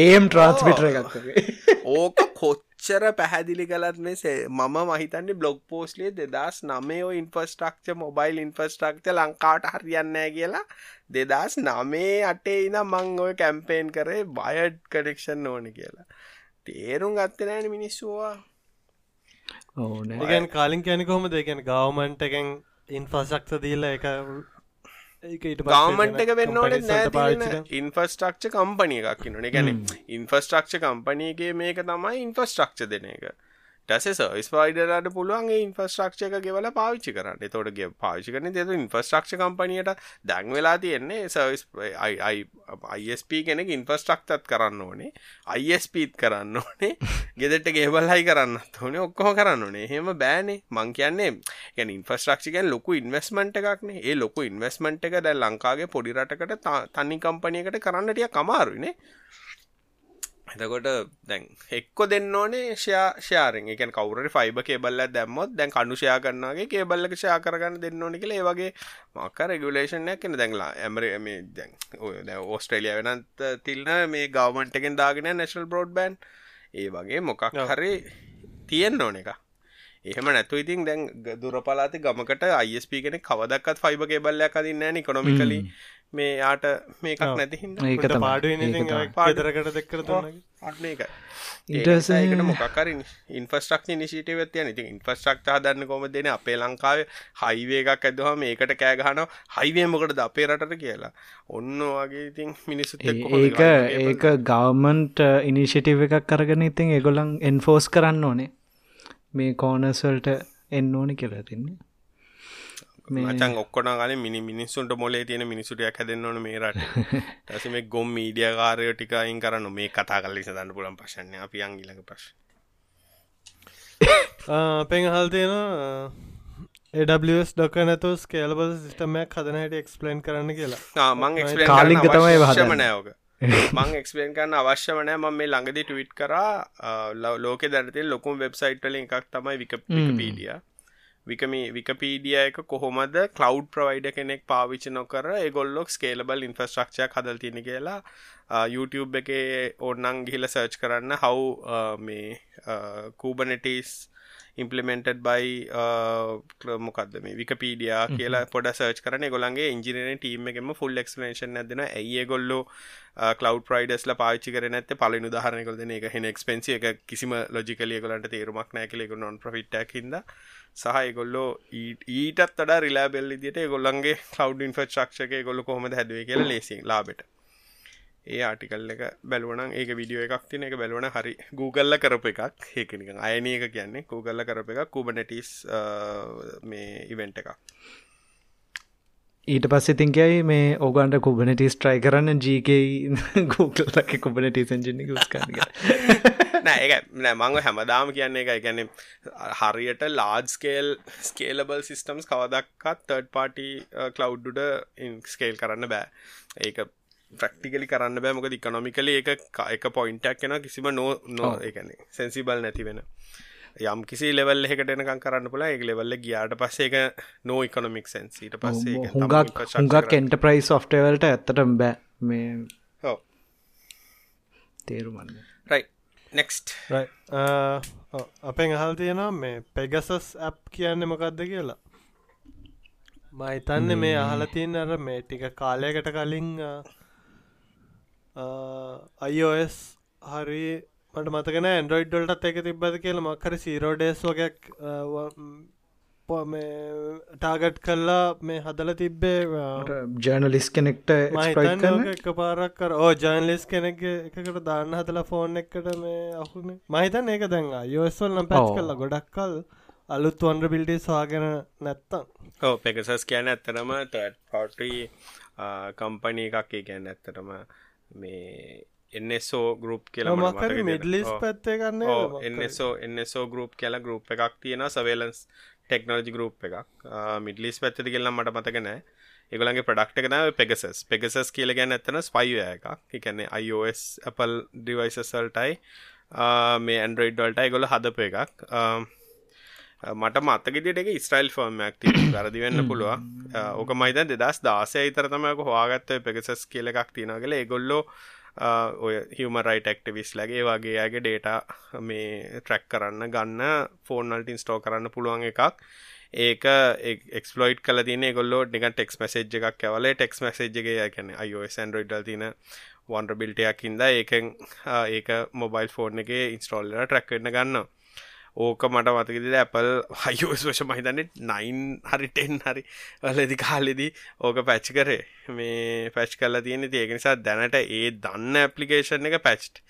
ඒම් ට්‍රන්ස්මිටර එකක් වගේ. (laughs) ඕක කොච්චර පැහැදිලි කලත් මෙසේ මම මහිතන්නේ බ්ලොග් පෝස්ලිය දෙදස් නමයෝ ඉන්ෆස්ටක්ෂ මොබයිල් ඉන්ෆස්ටක්ෂ ලංකාට හරියන්නෑ කියලා. දෙදස් නමේ අටේ ඉන මං ඔය කැම්පේන් කරේ බයඩ් කඩෙක්ෂන් ඕන කියලා. තේරුම් ගත්තනෑන මිනිස්සුවා ඕන. ඒගැන් කාලින් කැනෙ කොහොම දෙකැන ගවමන්ට එකෙන් ඉන්ෆස්ක්ෂ දීල එක ගවමන්ට එක වෙන්න ඕන නෑ ඉන්ෆස්ටක්ෂ කම්පනිය එකක් න ගැන ඉන්ෆස්ටක්ෂ කම්පනයගේ මේක තමයි ඉන්ෆස්ටක්ෂ දෙන එක ටස සර්ස් පයිඩරට පුළුවන් ඉන්ෆස්ට්‍රක්ෂ එක ගෙවල පාවිච්චි කරන්න. තොටගේ පාවිච්චි කරන දෙතු ඉන්ෆස්ට්‍රක්ෂ කම්පනියට දැන් වෙලා තියෙන්නේ සර්ස් අයිස්ප කෙනෙක් ඉන්ෆස්ට්‍රක්ටත් කරන්න ඕනේ. අයිස්පීත් කරන්න ඕනේ. (laughs) ගෙදෙට ගෙවල් හයි කරන්න ඕනේ. ඔක්කොම කරන්න ඕනේ. හෙම බෑනේ. මං කියන්නේ ගැන ඉන්ෆස්ට්‍රක්ෂිකන් ලොකු ඉන්වස්මන්ට් එකක්නේ ඒ ලොකු ඉන්වස්මන්ට් එක දැ ලංකාගේ පොඩිරටකට තනි කම්පනියකට කරන්නටිය කමාරුනේ එතකොට දැන් එක්කො දෙන්න ඕනේ ෂයා ෂාරෙන් එකන් කවුර ෆයිබ කේබල්ල දැම්මොත් දැන් කනුෂයා කරන්නගේ කේබල්ලක ෂයා කරගන්න දෙන්න ඕනි කියලා ඒ වගේ මක්ක රෙගුලේෂන්යක් කෙන දැන්ලා ඇමර මේ දැන් ඔය ඕස්ට්‍රේලිය වෙනත් තිල්න මේ ගවමන්ට එකෙන් දාගෙන නැශල් බ්‍රෝඩ් බෑන් ඒ වගේ මොකක් හරි තියෙන් ඕන එක එහෙම නැතු ඉතින් දැන් දුරපලාති ගමකට අයිස්ප කෙනෙ කවදක්ත් ෆයිබ කේබල්ලයක් අදින්න න කොමිකලි මේ යාට මේකක් නැති හිද ඒක තමයි. පාඩුව පාදරකට දෙක්කර අන්න එක ඒකට මොකර ඉන්ෆස්ටක් නිසිට වෙත්ය නති ඉන්ෆස්ටක් දන්න කොම දෙන අපේ ලංකාව හයිවේ එකක් ඇදවා මේකට කෑගහන හයිවේ මොකට ද අපේ රටට කියලා. ඔන්න වගේ ඉතින් මිනිස්සුත් එක්ක කොහොමද ඒක ඒක ගවමන්ට් ඉනිශිටව් එකක් කරගෙන ඉතින් එගොලන් එන්ෆෝස් කරන්න ඕනේ. මේ කෝනස්වල්ට එන්න ඕනි කියලා තින්නේ මචන් ඔක්කොන ගල මිනි මිනිස්සුන්ට මොලේ තියෙන මිනිසුටයක් හැදෙන්න්න ඕන මේ රට. ඇස මේ ගොම් මීඩිය කාරය ටිකයින් කරන්න මේ කතා කල්ලි සඳන්න පුලන් පශන්න අපි අංගිලක ප්‍රශ් පෙන් හල් තියෙන ඩොක නැතු ස්කේලබල් සිිටමයක් හදන හැට එක්ස්පලන් කරන්න කියලා. මං කාලිංග තමයි අවශ්‍යම හදන්නේ. නෑෝක මං එක්ස්පලන් කරන්න අවශ්‍යමනෑ ම මේ ළඟදි ටවිට් කරා ලෝක දැනති ලොකුම් වෙබ්සයිට්ල එකක් තමයි විකපීඩිය විකමි විකපීඩිය එක කොහොමද කලව් ප්‍රවයිඩ කෙනෙක් පාවිච්ච නොකර ඒගොල්ලොක් ස්කේලබල් ඉන්ෆස්ට්‍රක්ෂයක් හදල් තින කියලා YouTube එක ඕන්නන් ගිහිල සර්ච් කරන්න හව් මේ කූබනටස් ඉම්පලිමෙන්ටඩ් බයි මොකක්ද මේ විකපීඩියා කියලා පොඩ සර්ච් කරන ගොලන්ගේ ඉංජිනන ටීම එකම ෆුල් එක්ස්පලේෂන් ඇදෙන ඇඒ ගොල්ලෝ කලව් ප්‍රයිඩස්ල පාච්චි කර නැත පලනු දහරනකොද එක. හෙන එක්ස්පෙන්සි එක. කිසිම ලොජිකලිය ගොලන්ට තේරුමක් නෑකලෙක නොන් ප්‍රෆිට්ක් හිද සහ ගොල්ලෝ ඊටත් අඩ රිලාබෙල් දිට ගොල්ලන්ගේ කව් ඉන්ෆස්ට්‍රක්ෂක ගොල්ල කොහොම හැදුව කියලා ලේසි ලාබට ඒ ආටිකල් එක බැලුවන ඒක විඩියෝ එකක් තින එක බැලුවන හරි Googleල කරප එකක්. ඒකනික අයන එක කියන්නේ Googleල කරප එක කුබනටස් මේ ඉවෙන්ට එකක්. ඊට පස්සේ තිංකයි මේ ඕගන්ට කුබනටස් ට්‍රයි කරන්න ජීක ගූකල්ලක කුබනටස් ජිනි ස්කාග නෑ ඒ නෑ මංව හැමදාම කියන්නේ එක ගැන හරියට ලාඩ්ස්කේල් ස්කේලබල් සිිස්ටම්ස් කවදක්කත් තර්ඩ් පාටි කලව්ඩුඩ ස්කේල් කරන්න බෑ. ඒක ප්‍රක්ටිකලි කරන්න බෑ. මොකද ඉකනොමිකල එක එක පොයින්ටක් කෙන කිසිම නෝ නෝ එකන සැන්සිබල් නැති වෙන. යම් කිසි ලෙවල් එකටනකම් කරන්න පුලා ඒ ලෙවල්ල ගියාට පස්සේ එක නෝ ඉකොනොමික් සැන්සීට පස්සේ හුඟක් හුඟක් කරන්න. එන්ටප්‍රයිස් සොෆ්ටවල්ට ඇත්තට බෑ මේ. තේරුමන්න right. Next අපෙන් අහල් තියෙනවා මේ පෙගසස් ඇප් කියන්න මොකක්ද කියලා? මයිතන්න මේ අහල තියන්න අර මේ ටික කාලයකට කලින් අයිෝස් හරි මට මතකන ඇන්ඩරෝයිඩ් ඩොල්ටත් එක තිබ්බද කියල. මක්කර සීරෝඩේස් වගයක් ටාගට් කල්ලා මේ හදල තිබ්බේ ජර්නලිස් කෙනෙක්ට එක පාරක් කර ඕ ජර්නලිස් කෙනෙක් එකකට දාන්න හදලා ෆෝන් එකට මේ අහුන. මහිතන් ඒක දැන් යෝස්වල්නම් පැච්. කල්ලා ගොඩක්කල් අලුත් වන්ඩ බිල්ටි සවාගෙන නැත්තම්. ඕ පෙකසස් කියන ඇත්තරම තඩ් පටි කම්පනී එකක්. ඒ කියන්න ඇත්තරම මේ එන්නසෝ ගරුප් කියලා මකර මිඩලිස්. පැත්තේ කන්න ඕ එන්නසෝ එන්නසෝ ගරුප් කියලා ගරුප් එකක් තියෙන සවේලන්ස් ටෙක්නෝජි ගරුප් එකක්. මිඩලිස් පැත්තති කියල්ලා මට මතක නෑ. ඒගලගේ ප්‍රඩක්ට එකන පෙගසස් පෙගසස් කියල ගැන ඇත්තන ස්පයිය එකක්. එකන්නේ iOS Apple ඩිවයිසසල්ටයි මේ ඇන්ඩරෝයිඩ්වල්ට ගොල හදප එකක්. මට මත්තගෙට එක ස්ටයිල් ෆර්මයක් ති වැරදි වෙන්න පුළුව ඕක මයිත දෙදස් දාසය ඉතරතමයක හවාගත්ත පෙකසස් කියල එකක් තියෙනගල ඒගොල්ලෝ ඔය හිම රයිට ක්ටිවිස් ලගේ වගේ ඇගේ ඩේට මේ ට්‍රැක් කරන්න ගන්න ෆෝර්නල්ටින් ස්ටෝ කරන්න පුළුවන් එකක්. ඒක එක්ස්පලෝයිට් කල තින ගොල්ලෝ නික ටෙක්ස් මසේජ් එකක් ඇවල ටෙක්ස් මසේජ්ගේ කියන අයෝස් ඇන්ඩරෝයිඩල් තින වන්ඩබිල්ටයක් හින්ද ඒකෙන් ඒක මොබයිල් ෆෝර්න් එක ඉන්ස්ටෝල්ල ට්‍රැක්වෙන්න ගන්න ඕක මට මතකෙද ඇපල් හයෝස් වශ මහිතන්න නයින් හරිටෙන් හරි වලදි කාලෙදී ඕක පැච් කරේ. මේ පැච් කල්ලා තියෙන ඒක නිසා දැනට ඒ දන්න ඇපලිකේෂන් එක පැච්ට්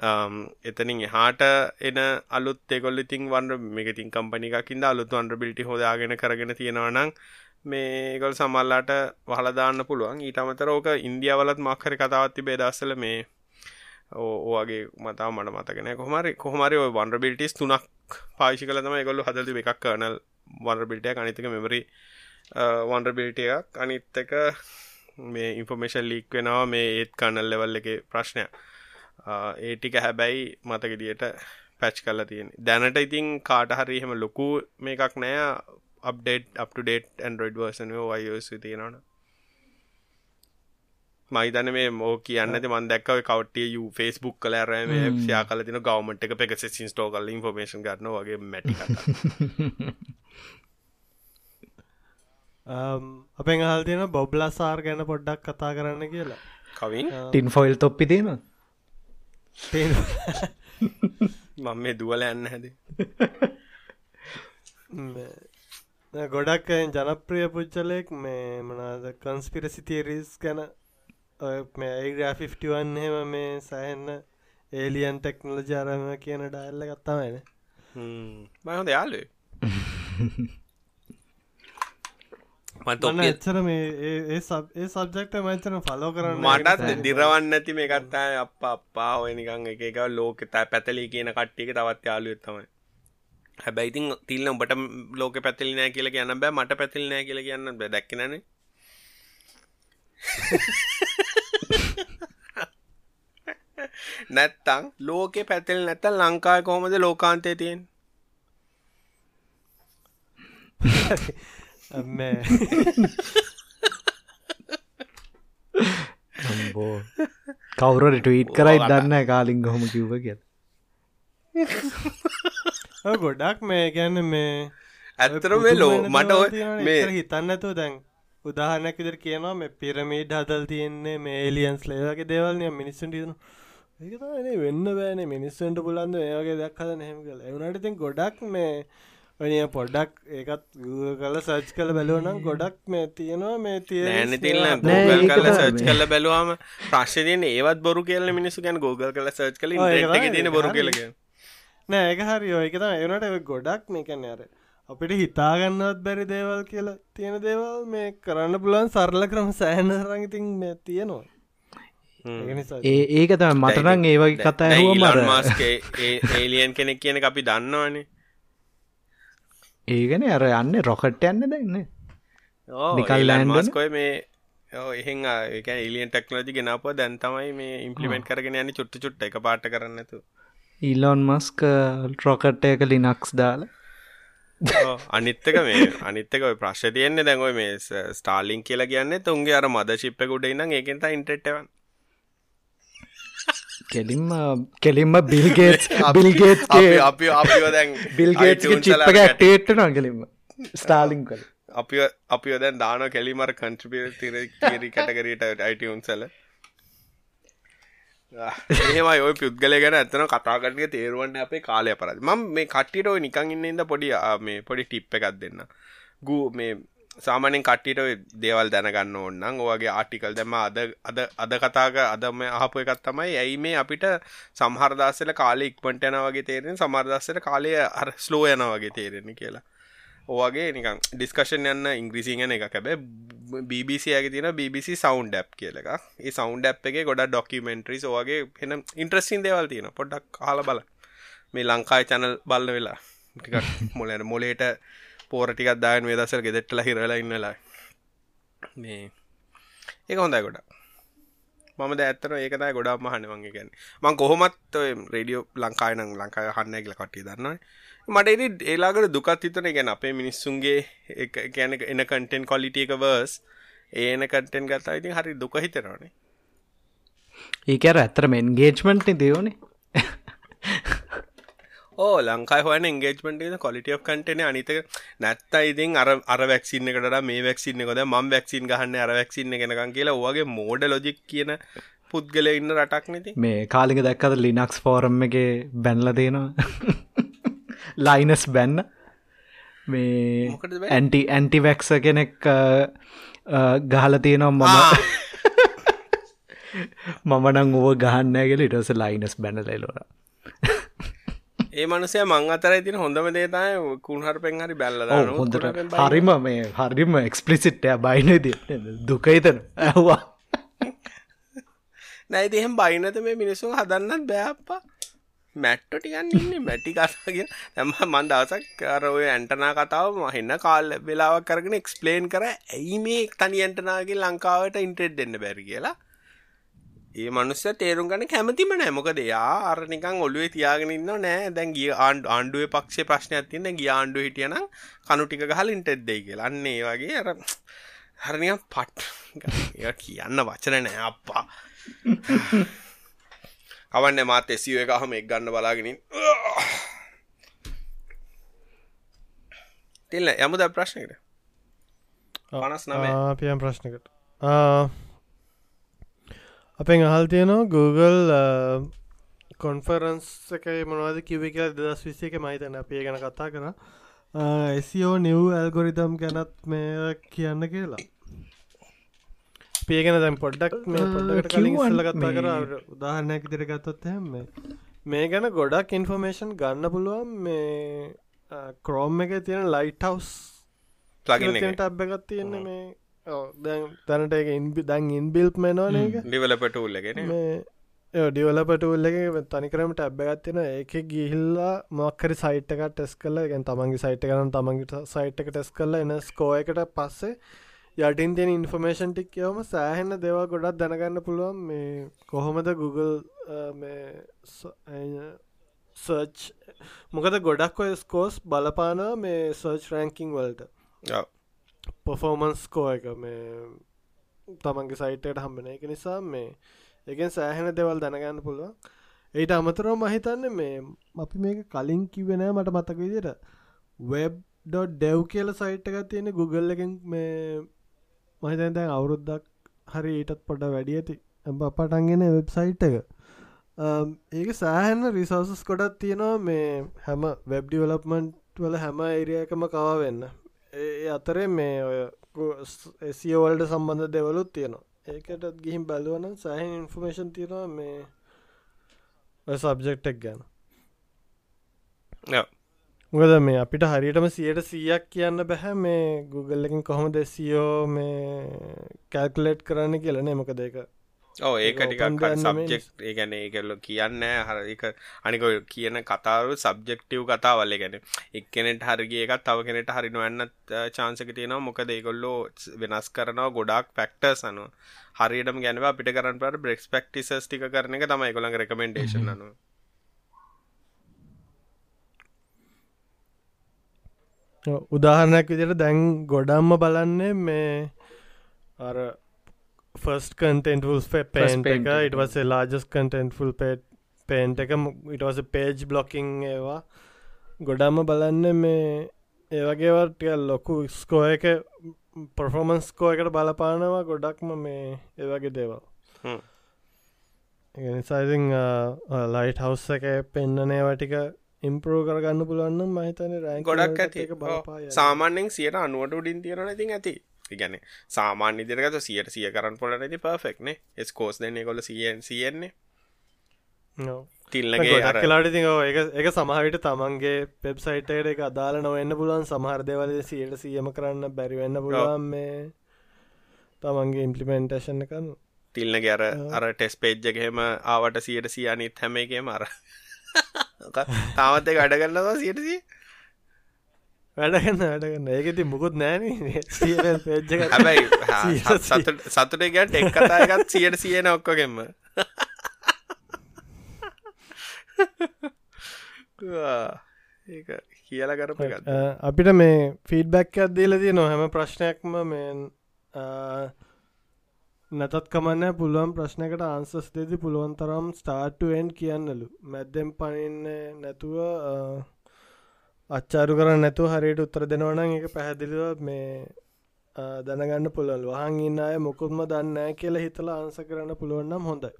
um, එතනින් එහාට එන අලුත් එකොල්ල ඉතින් වන්ඩ මේක තින් කම්පනිකින්ද අලුත් වන්ඩ බිල්ටි හෝදාගෙන කරගෙන තියෙනවනං මේගොල් සමල්ලාට වහලදාන්න පුළුවන්. ඊට අමතර ඕක ඉන්දියාවලත් මක්හරි කතාවත්ති බේදස්සල මේ ඕගේ මතාව මට මතගෙන කොහමරි කොහමරි ඔය වන්ඩබිල්ටිස් තුනක් පාශි කල තම ගොල්ලු හදලති එකක් කනල් වන්ඩබිල්ටය අනිතක මෙමරි වන්ඩබිල්ටියක් අනිත්තක මේ ඉන්ෆර්මේෂන් ලීක් වෙනවා මේ ඒත් කනල් ලෙවල් එක ප්‍රශ්නය ඒටික හැබැයි මතගෙඩියට පැච් කල්ල තියෙන දැනට ඉතින් කාට හරි එහෙම ලොකු මේකක් නෑ. අප්ඩේට් අප්ඩේට් ඇන්ඩරෝයිඩ් වර්සන වයෝස් තියෙනවන මයිතන මේ මෝ කියන්නති මන් දැක්කව කවටිය යු ෆෙස්බුක් කල රම ෂයා කල තින ගවමට එක පෙක සිස්ටෝ කල ඉන්ෆර්මේෂන් ගන්න වගේ මැටි (laughs) අපෙන් අහල් තියෙන බොබ්ලා සාර් ගැන පොඩ්ඩක් කතා කරන්න කියලා. කවින්? ටින් ෆොයිල් තොප්පි තියෙන (laughs) මං මේ දුවල යන්න හැද. (laughs) ගොඩක් ජනප්‍රිය පුච්චලෙක් මේ මනාද කන්ස්පිරසි තීරිස් ගැන මේ ග්‍රෆිෆ්ටිවන් හෙම මේ සෑන්න ඒලියන් ටෙක්නොලජාරම කියන ඩයිල්ල ගත්තාමයින මහොද යාලේ එච්චර මේ ඒ ඒ සබ්ජෙක්ට මචන ෆලෝ කරන්න මටත් දිරවන්න ඇති මේ කත්තා අප අපා ඔයනිකං එක ලෝක තෑ පැතලි කියන කට්ටික තවත් යාලුවත් තමයි. හැබැයිතින් තිල්ල උඹට ලෝක පැතිලි නෑ කියල කියන්න බෑ මට පැතිල් නෑ කියල කියන්න බ. දැක්කනන (laughs) නැත්තං ලෝකෙ පැතිල් නැත ලංකාය කොහොමද ලෝකාන්තය තියෙන් බෝ කවුරට ටීට් කරයි දන්න කාලින් ගොහොම කිව්ව කිය ගොඩක් මේ ගැන්න මේ ඇත්තර මේ ලෝ මට මේ හිතන්නතු දැන් උදාහනැක් විදර කියනවා මේ පිරමීඩ් හදල් තියෙන්නේ මේ ඒලියන්ස් ලේවගේ දේවල්නය මිනිස්සුන් ටියන ඒතනේ වෙන්න බෑන මිනිස්සුන්ට පුලන්ද ඒවගේ දක්හද නෙම කල එවනට තින් ගොඩක් මේ ඔනිය පොඩ්ඩක් ඒකත් කල සර්ච් කල බැලුවනම් ගොඩක් මේ තියෙනවා මේ තියෙන තිල්න්න ගල් කල සර්ච් කල බැලවාම ප්‍රශ්තියන ඒවත් බොරු කියල මිනිසු ගැන ගෝගල් කල සර්ච් කල තින බොරු කියලක නෑ ඒක හරි. ඔයකත එවනට ගොඩක් මේකන්න අර අපිට හිතාගන්නවත් බැරි දේවල් කියලා තියෙන දේවල් මේ කරන්න පුලන් සරල ක්‍රම සෑහන රඟඉතින් මේ තියෙනවා ඒ ඒක තම මටරං ඒවගේ කතා ඒලියන් කෙනෙක් කියන අපි දන්නවානේ. ඒගන අර යන්න රොකට් යන්න දෙන්න නිකල් ලෑන්මස්කොය මේ එහෙන් ඒක ඉලියන් ටෙක්නෝජි ගෙනප දැන් තමයි මේ ඉම්පලිමෙන්ට් කරගෙන යන්න චුට්ට චුට්ට එක පාට කරන්නතු ඊලොන් මස්ක රොකට් එක ලිනක්ස් දාලා. අනිත්තක මේ අනිත්තක ප්‍රශ් තියන්නේ දැන්ගොයි මේ ස්ටාලින් කියලා කියන්න තුන්ගේ අර මද ශිප්ප ගුඩ ඉන්න ඒකෙන්ත ඉන්ටෙට්වන් කෙලින්ම කෙලින්ම බිල්ගේට් බිල්ගේට් (laughs) අපි අපි දැන් බිල්ගේට් චිප්පක ඇටේට නොගලින්ම ස්ටාලිං කල අපි අපි දැන් දාන කෙලිමර කන්ට්‍රිපිය තිර තේරි කටකරට අයිටවුන්සල ඒම ඔය පුද්ගල ගැන ඇතන කතාගටය තේරුවන්න අපේ කාලය පරද ම මේ කට්ටිට ඔය නිකං ඉන්නද පොඩි මේ පොඩි ටිප්ප එකක් දෙන්න ගූ මේ සාමානෙන් කට්ටිට දේවල් දැනගන්න ඕන්නම් ඔවගේ ආටිකල් දැම අද අද අද කතාක අදම අහපු එකත් තමයි ඇයි මේ අපිට සම්හරදාස්සල කාලෙ ඉක්මට යන වගේ තේරෙන සමර්දස්සට කාලය අර ස්ලෝ යන වගේ තේරෙන කියලා. ඕගේ නිකන් ඩිස්කශන් යන්න ඉංග්‍රීසිගෙන එක කැබ BBC ඇගේ තින BBC සෞන්් ඩැප් කියල එක ඒ සෞන්් ඩැප් එක ගොඩ ඩොකිමෙන්ට්‍රිස් ඕගේ හෙන ඉන්ට්‍රසින් දේවල් තියෙන පොඩ්ඩක් කාල බල මේ ලංකායි චැනල් බල්ල වෙලා මොලන මොලේට පෝර ටිකක් දායන මේ දසල් ගෙදෙට්ල හිරලා ඉන්නලා. මේ ඒක හොඳයි ගොඩ මම ඇත්තන ඒකතයි ගොඩක් මහන්න වගේ ගැන මං කොහොමත් රඩියෝ ලංකායනං ලංකාය හන්න කියල කටිය දන්න මට එරි ඒලාකට දුකත් හිතන. ගැන අපේ මිනිස්සුන්ගේ ගැන එන කටෙන් කොලිටිය එක වර්ස් ඒන කටෙන් ගත්තා ඉතින් හරි දුක හිතරනේ ඒකර ඇතරම එන්ගේජ්මන්ට්නි දෙවනේ. ඕ ලංකායි හොන එන්ගේජ්මට කොලිටිය කටන අනිතක නැත්ත ඉතින් අර අර වැක්සින්න එකට මේ වැක්සින්න කොද ම වැක්සින් ගහන්න අර වැක්සින්න ගෙනකන් කියලා ඔගේ මෝඩ ලොජික් කියන පුද්ගල ඉන්න රටක් නැති මේ කාලික දැක්කද ලිනක්ස් ෆෝරම් එක බැන්ල තියෙනවා ලයිනස් බැන්න. මේ ඇන්ටි ඇන්ටි වැක්ස කෙනෙක් ගහල තියෙනවා මම. (laughs) මම නං ඔව ගහන්නෑගෙල ඉටස ලයිනස් බැනලලොර ඒ මනුසය මං අතර තින හොඳම දේතයි කුණහර පෙන් හරි බැල්ල හොඳට. හරිම මේ හරිම එක්ස්පලිසිට්ය බයිනද දුකයිතන ඇහවා. (laughs) නැයිති එහෙම බයිනත මේ මිනිසුන් හදන්නත් බෑප්පා මැට්ටටියන් ඉන්න මැටි කතාගේ ඇම මන් දවසක් කරඔය ඇන්ටනා කතාව මහෙන්න කාල් වෙලාවක් කරගෙන එක්ස්පලේන් කර. ඇයි මේ තනි ඇන්ටනාගේ ලංකාවට ඉන්ටෙඩ් දෙන්න බැරි කියලා ඒ මනුස්ස තේරුම් ගන්න කැමතිම නෑ. මොකද යා අර නිකන් ඔළුවේ තියාගෙන ඉන්නව නෑ. දැන් ගිය ආණ්ඩුවේ පක්ෂේ ප්‍රශ්නයක් තියෙන ගිය ආණ්ඩුව හිටියනම් කණු ටික ගහලා ඉන්ටෙඩ් දෙයි කියලා. අන්න ඒ වගේ අර හරනිය පට් කියන්න වචන නෑ. අප්පා. කවන්න මාත එසිව එක හම එක් ගන්න බලාගෙනින් තිල්ල යමුද ප්‍රශ්නකට? පනස් නම පියම් ප්‍රශ්නකට අපෙන් අහල් තියනවා Google කොන්ෆරන්ස් එකයි මොනවද කිව කියලා දස් විස්සේ එක මහිතන අපේ ගැන කතා කර. එසිෝ නිව් ඇල්ගොරිතම් ගැනත් මේ කියන්න කියලා. පේගෙන දැම් පොඩ්ඩක් මේ පොඩ්ඩකට කලින් ඉස්සල කතා කර. උදාහරණයක් දිර ගත්තොත් හැම මේ ගැන ගොඩක් ඉන්ෆර්මේෂන් ගන්න පුළුවන් මේ ක්‍රෝම් එක තියෙන ලයිට් හවස් ලගට අබ්බගත් තියෙන්නේ මේ දැනට එක ඉන්බි දැන් ඉන්බිල්ප් මෙනවාන එක ඩිවලපටූල්ලගෙන ඩිවලපටූල්ල එක තනිකරමට ඇබ්බගත්තින ඒක ගිහිල්ලා මොක්කරි සයිට් එක ටෙස් කල ගැන් තමන්ගේ සයිට් කරන තමන්ගේ සයිට් එක ටෙස් කරල එන ස්කෝ එකට පස්සේ යටින් තියෙන ඉන්ෆර්මේෂන් ටික් යවම සෑහෙන්න දේවල් ගොඩක් දැනගන්න පුළුවන්. මේ කොහොමද Google මේ සර්ච් මොකද ගොඩක් ඔය ස්කෝස් බලපානවා මේ සර්ච් රැංකිං වලට පොෆෝමන්ස් කෝ එක මේ තමන්ගේ සයිටයට හම්බෙන එක නිසා මේ එකෙන් සෑහෙන දෙවල් දැනගන්න පුළුවන්. ඒට අමතරව මහිතන්න මේ අපි මේක කලින් කිවෙනෑ මට මතක විදිට වෙබ්.ඩෙව් කියල සයිට් එකක් තියෙන Google එකෙන් මේ මහිතන් දැන් අවුරුද්දක් හරි ඊටත් පොඩ වැඩි ඇති. ඇබ පටන්ගෙන වෙබ්සයිට් එක. Um, ඒක සෑහන්න රිසෝසස් කොඩත් තියෙනවා මේ හැම වෙබ් ඩිවලප්මන්ට් වල හැම ඒරියකම කවා වෙන්න. ඒ අතරේ මේ ඔය එසිෝවල්ට සම්බන්ධ දෙවලුත් තියෙනවා. ඒකටත් ගිහිම් බැලුවන සෑහන් ඉන්ෆර්මේෂන් තියෙනවා මේ සබ්ජෙක්ටක් ගැන. මොකද මේ අපිට හරියටම සියට සීයක් කියන්න බැහැ මේ එකින් කොහොම දෙසියෝ මේ කැල්කලේට් කරන්න කියලනේ මොක දෙක ඕ ඒක ටිකක් සබ්ජෙක්් ඒගැන ඒකල්ල කියන්න හරික අනික කියන කතාරු සබ්ජෙක්ටව් කතාවල්ල ගැන එක්කනෙට හරිගේ එකත් තව කෙනෙට හරි නොවන්න චාන්සක තියෙනවා. මොක දෙකොල්ලෝ වෙනස් කරනවා ගොඩක් ෆෙක්ටර් සනුව හරියටම ගැනව අපිට කරන්න පට බ්‍රෙක්ස් පෙක්ටිසස් ටික කරන එක තමයි කොළඟ රෙකමෙන්ඩේශන නවා උදාහරණයක් විදිට දැන් ගොඩම්ම බලන්නේ මේ අර ෆස්ට කටෙන්ටල් පේන්ට එක ඉටවස ලාජස් කටෙන්ටෆුල් පේට් පේන්ට එක. ඉටවස පේජ් බ්ලොකිං ඒවා. ගොඩම්ම බලන්න මේ ඒවගේවටිය ලොකු ස්කෝ එක පොෆෝමන්ස් කෝ එකට බලපානවා ගොඩක්ම මේ ඒවගේ දේවල්. නිසාඉතිං ලයිට් හවස් එක පෙන්න්නනේ වටික ඉම්පරෝ කරගන්න පුළුවන්න මහිතන රෑ ගොඩක් ඇති. සාමාන්‍යෙන් සියට අනුවට උඩින් තියෙන ඉතින් ඇති ගැන සාමාන්‍ය දිරගත සියට සිය කරන්න පොල ඇති පර්ෆෙක්නේ එස් කෝස් දෙන්නේ කොල සියෙන් සියෙන්නේ. කලාට ති එක සමහවිට තමන්ගේ පෙබ්සයිටට එක අදාල නොවන්න පුළුවන්. සමහරදවල සියට සියම කරන්න බැරිවෙන්න පුළුවන් මේ තමන්ගේ ඉම්පලිමෙන්ටේෂන් එකන්න තිල්නගේ අර අර ටෙස් පේජ්ජගහෙම ආවට සියට සියනිත් හැම එකේ මර (laughs) තාමත් එක අඩ කරන්නවා සියටසිය වැඩගන්න වැඩගන්න. ඒකති මුකුත් නෑන හැබයි සතුට ගැට එක් කතායකත් සියට සියන ඔක්කොගෙම. කියල කරප අපිට මේ ෆීඩ්බැක් අදදීලදී නොහැම ප්‍රශ්නයක්ම මෙන් නැතත් කමන්න පුළුවන් ප්‍රශ්නකට ආන්සස් දෙදි පුළුවන් තරම් ස්ටාර්ටුවෙන් කියන්නලු. මැද්දෙම් පනින්න නැතුව අච්චාරු කර නැතු හරියට උත්තර දෙනවන එක පැහැදිලිව මේ දැනගන්න පුළුවන්. වහන් ඉන්න අය මොකුත්ම දන්න කියලා හිතලා ආන්ස කරන්න පුළුවන්නම් හොඳයි.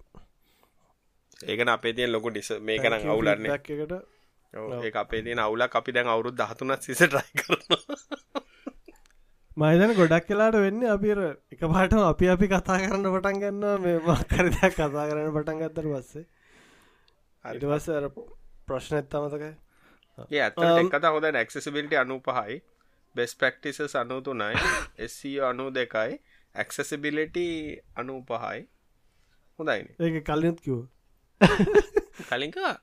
ඒකන අපේ තියෙන් ලොකු ඩිස මේ කන අවුලන්න එකට. ඒ අපේ තියන අවුලක් අපි දැන් අවුරුද් දහතුනත් සිස ට්‍රයි කරනවා. මයිදන ගොඩක් කලාට වෙන්න අපිර එක පාට අපි අපි කතා කරන්න පටන් ගන්න මේ මක්කරදයක් කතා කරන්න පටන් ගත්තර පස්සේ. අරිවස ප්‍රශ්නත් අමතකයි ඒ ඇත කතා හොද ක්සසිබිලිට අනු පහයි බෙස් පැක්ටිසස් අනු තුනයි. එස්සෝ අනු දෙකයි. ඇක්සසිබිලිට අනු පහයි. හොඳයින ඒ කලින්ත් කිව් කලින්කා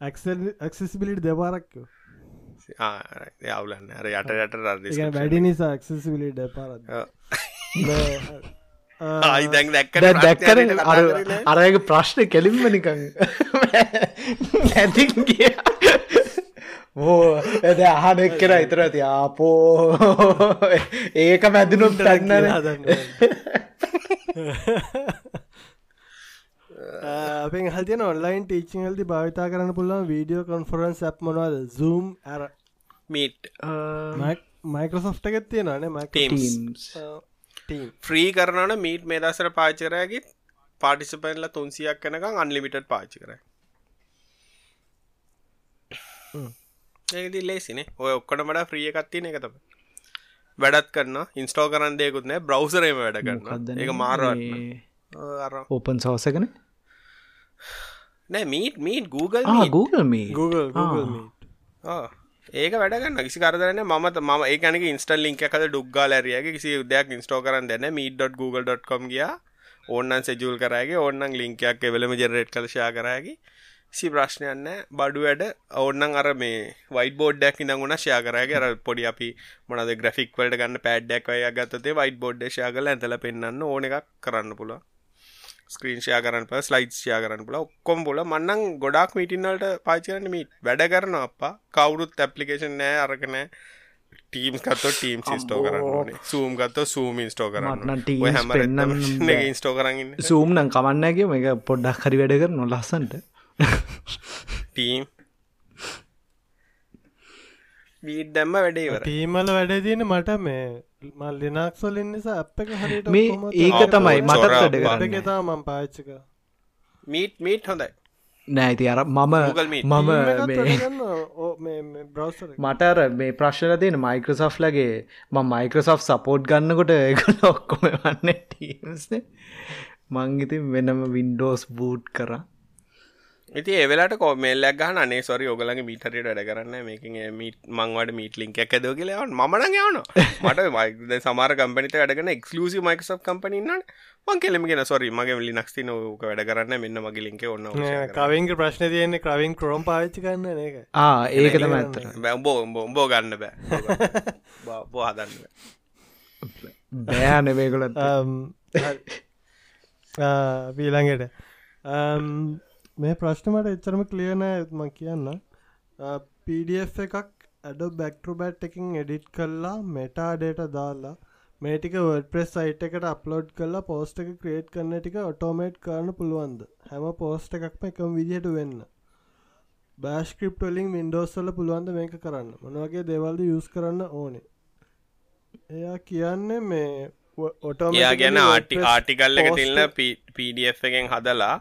ඇක්සසිබිලිට දෙපාරක්කෝ අවුලන්න. අර යට යට රද වැඩි නිසා ක්සිවිලිට පාර ආයි දැන් දැක්ක දැක්කර අරයක ප්‍රශ්න කෙලින්ම නිකං ඇති (laughs) (laughs) ඕ ඇද අහන එක්කෙන ඉතර ඇති ආපෝ. (laughs) ඒක මැදිනුම් ටන්නන (laughs) අපෙන් හතින ඔන්ලයින් ටීචිං හල්ති භාවිතා කරන්න පුල්ලන් වීඩියෝ කොන්ෆරන්ස් ඇප් මොනවාද? සූම් ඇර මීට් මයිකෝසොෆ්ට එකත් තියෙනනේ ටීම් ෆ්‍රී කරනන මීට් මේ දසර පාචරයගේ පාටිසිපන්ල තුන්සියක් කනකං අන්ලිමිටඩ් පාචි කර ඒදි ලේසිනේ. ඔය ඔක්කොට මට ්‍රිය එකත්තින එක තම වැඩත් කරන්න ඉන්ස්ටෝ කරන් දෙයකුත් නෑ? බ්‍රවසරේම වැඩ කරන්න එක මාරවට ඕපන් සෝසකන නෑ මීට මීට Google Google මේ Google Google. ඒක වැඩගන්න කිසි කරදරන මත ම ඒකනක ඉන්ස්ටල් ලින්ක කද ඩුක්ගා ලැරියගේ කිසි දෙයක් ඉන්ස්ටෝ කරන්න දෙන්න මීට.google.com ගිය. ඕන්නන් සෙජුල් කරගේ ඕන්නන් ලින්කයක් එවලම ජෙරේට් කලශා කරගේ සි ප්‍රශ්නයන්න බඩු වැඩ. ඔන්නන් අර මේ වයි බෝඩ්ඩක් ඉඳගුණ ශයා කරගේ අර පොඩි අපි මොනද ග්‍රෆික් වලට ගන්න පෑඩ්ඩක් අය ගත්තේ වයි බෝඩ් ශයා කල ඇතල පෙන්න්න ඕන එකක් කරන්න පුළ ස්ක්‍රීන්ෂයා කරන්න ප ස්ලයිඩ් ෂයා කරන්න පුල ඔක්කොම් පුල මන්නන් ගොඩක් මිටින්නලට පාචරන මීට වැඩ කරන අපා කවුරුත් ඇපලිකේෂන් නෑ අරකනෑ ටීම් කත්ත ටීම් සිස්ටෝ කරන්න සූම් ගත්ත සූම් ඉස්ටෝ කරන්න හැම ඉස්ටෝ කරන්න සූම් නම් කමන්නගේ මේ පොඩ්ඩක් හරි වැඩ කර නොලස්සන්ට ටීම් වීඩ් දැම්ම වැඩේවර ටීමල වැඩ තියෙන මට මේ මල් ලිනක්සොල් නිසා අප එක හරිට මේ ඒක තමයි මට වැඩ කරන්න. තා මම් පාච්චක මීට් මීට් හොඳයි. නෑති අර මම. මම බ්‍රවසර මටර මේ ප්‍රශ්න තියෙන මයිකරසෝ් ලගේ ම මයිකරසෝ් සපෝට් ගන්නකොට එක ඔක්කොම වන්න ටීම්ස්න මංගිතින් වෙනම වින්ඩෝස් බූට් කරා ඉති ඒවෙලට කොමල්ලක් ගහන අනේ සොරි ඔගලගේ මීටරට වැඩ කරන්න මේක මීට මංවට මීට ලින්ක් එක දෝ කියලවන් මන යවන මට මයිද සමාර කම්පනිත වැඩගන එක්ලසි මයිකසප් කම්පනින්න මං කෙලෙමගෙන සොරි මගේ ලි නක්ති නෝක වැඩ කරන්න මෙන්න මගේ ලින්ක ඔන්න කවින්ක ප්‍රශ්න තියන්නේ ක්‍රවින් ක්‍රෝම් පාච්චි කන්න එක ආ ඒකතම ඇත්තර බැම්බෝ උඹෝ ගන්න බෑ. (laughs) බෝ හදන්න බෑන වේගොලත් පීළඟට මේ ප්‍රශ්නමට එච්චරම කලියන ඇත්ම කියන්න. පඩF එකක් ඇඩ බැක්ටරබැට් එකින් එඩිට් කල්ලා මෙටාඩේට දාලා මේටික වඩ ප්‍රෙස් සයිට් එකට අප්ලෝඩ් කල්ලා පෝස්ට එක ක්‍රේට් කරන ටික ඔටෝමේට් කරන්න පුළුවන්ද? හැම පෝස්ට එකක්ම එකම විදිහට වෙන්න. බෑස්ක්‍රප් වලින් වින්ඩෝස්සල පුළුවන්ද මේක කරන්න? මොනවගේ දෙවල්ද යස් කරන්න ඕනේ? එයා කියන්නේ මේ ඔටෝ ගැන ආටි ආටිකල්ල එක තිල්න්න පඩF එකෙන් හදලා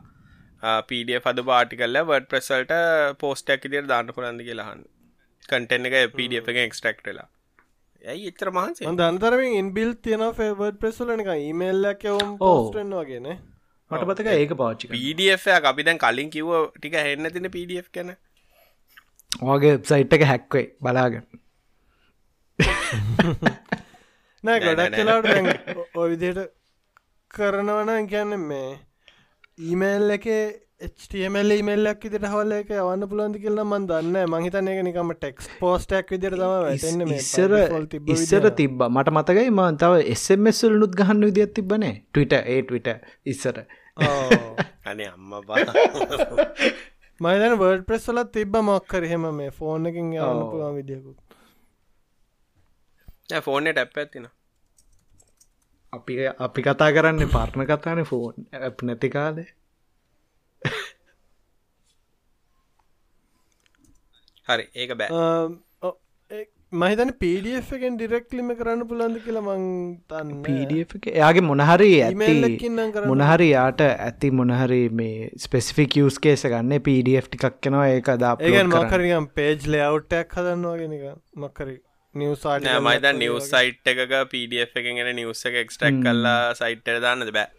පඩ පද පාටිකල්ල වඩ ප්‍රසල්ට පෝස්ටක් ඉදිර දාන්න පුරන්දි කියලාහන් කටෙන් එක පඩ එක එක්ස්ටක්ටලා ඇයි එච්චර මහන්සේ දන්තරමින් ඉන්බිල් තියෙන ෆේවඩ් ප්‍රෙසුල එක ඉමල්ලක් වම් පෝස්ටෙන් වගේන මට පතක ඒක පාච්චි පඩF අපි දැන් කලින් කිව්ව ටික හෙන්න තින පඩF කැන ඕගේ සයිට් එක හැක්වේ බලාගන්න නෑ ගොඩක් කලාට ඔවිදියට කරනවන කියන්න මේ ඊමේල් එක HTML ඉමල්ලක් ඉදිට හවල එක අවන්න පුළන්ති කියල මන් දන්න මහිතන එක නිකම ටෙක්ස් පෝස්ටක් විදිර තම ඉස්සර ඉස්සර තිබ්බ. මට මතකයි ම තව එස්මස්ල් නුත් ගහන්න විදිත් තිබනේ ටවිට ඒටවිට ඉස්සර. අනේ අම්ම බා. මයිදන වර්ඩ ප්‍රෙස්සලත් තිබ්බ මොක්කර හෙම මේ ෆෝන් එකින් යවන්න පුළුවන් විදිියකුත් ෆෝර්න ටැප් ඇතින අපි අපි කතා කරන්න පරණ කතාන ෆෝන් ඇප් නැති කාලේ. හරි ඒක බෑ. මහිතන පඩF එකෙන් ඩිරෙක්ලිම කරන්න පුළන්ද කියලා මං තන්න පඩF එක එයාගේ මොනහරි ඇති මොනහරි යාට ඇති මොනහරි මේ ස්පෙසිෆික් යස් කේස ගන්න. පඩF ටිකක් කෙනවා ඒක දා ඒගන් මකරියම් පේජ් ලවට්ටයක් හදන්නවාගෙනක මක්කරි නිවසාට නෑ මයිත නිවස් සයිට් එකක පඩF එකගෙන නිවස් එක එක්ස්ටක් කල්ලා සයිට්ට දාන්නද බෑ.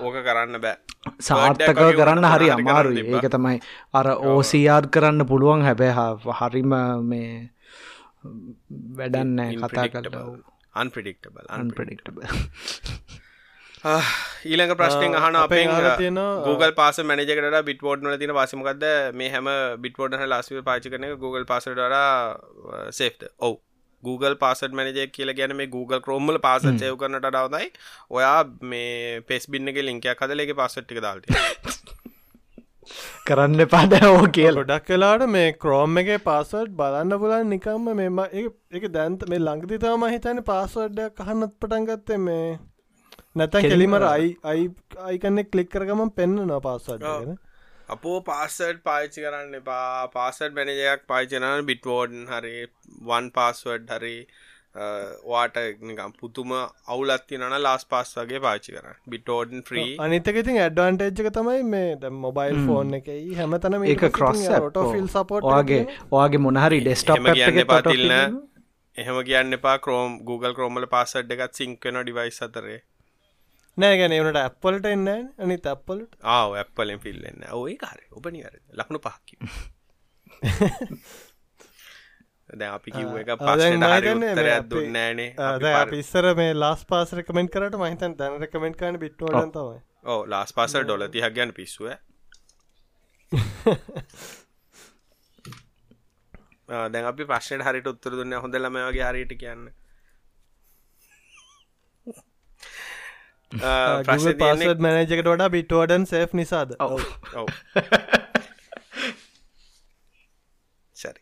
ඕක කරන්න බෑ. සාර්ථකව කරන්න හරි අමාරු ඒක තමයි අර ඕසියාර් කරන්න පුළුවන්. හැබැ හරිම මේ වැඩන්නෑ කතා කට අන්පිඩික්ටබල් අන්පිඩික්ටබ ඊළඟ ප්‍රශ්නෙන් අහන අපේ තියෙන Google පාස මනජකට බිට්වෝඩ් නල තින පසමකක්ද මේ හැම බිට්වෝඩ ලස්ව පාචි කන Google පාසට සේෆ්ට ඔවු. Google පාසට මනජය කියල ගැන මේ Google ක්‍රෝම්මල පාස චයව කරනට ඩවදයි ඔයා මේ පෙස් බින්නක ලින්කයක් හදලගේ පාසට්ටික දාල්ට කරන්න පාද ඕ කියල. ගොඩක් කලාට මේ ක්‍රෝම් එක පාසවඩ් බලන්න පුලන් නිකම්ම මෙම එක දැන්ත මේ ලංගති තම හිතන පාසවඩ්ඩ කහන්නත් පටන්ගත්තේ මේ නැතැ කෙලිමර අයි අයි අයිකන්නෙ කලික් කරගම පෙන්න්න න පාසවඩ්ගෙන අපෝ පාස්සඩ් පාච්චි කරන්න එපා. පාසඩ් මැනජයක් පාචනන බිට්වෝඩන් හරි වන් පාස්වඩ් හරි වාට නිකම් පුතුම අවුලත්ති නන ලාස් පාස් වගේ පාචි කර බිටෝඩන් ්‍රී අනිතක ඉතින් ඇඩ්වන්ටේජ්ක තමයි මේ මොබයිල් ෆෝන් එක. හැමතන ඒක ක්‍රොස් ෆිල් සපෝට් ඔයාගේ ඔයාගේ මොනහරි ඩෙස්ටප් කියන්න පාතිල්න්න එහෙම කියන්න එපා කරෝම් Google කරෝමල පාසඩ් එකත් සිංකන ඩිවයිස් අතරේ නෑ ගැන වනට ඇප්පලට එන්න අනි තැප්පලට ආව ඇප්පලෙන් පිල්ලන්න ඔය කාර ඔබනිවර ලක්ුණු පහකි දැ අපි කිව් එක (laughs) පස්සට දුන්නෑනේ පිස්සර මේ ලාස් පාස රකමෙන්ට කරට මහිතන් දැන රකමෙන්ට කන බිට්වල තමයි. ඕ ලාස් පාස ඩොල තිහක් ගැන පිස්සුව දැන් අපි ප්‍රශ්නයට (laughs) හරිට උත්තර දුන්න හොඳලම වගේ හරිට කියන්න පස්සත් මැනජකට වඩා බිටෝඩන් සේ් නිසාද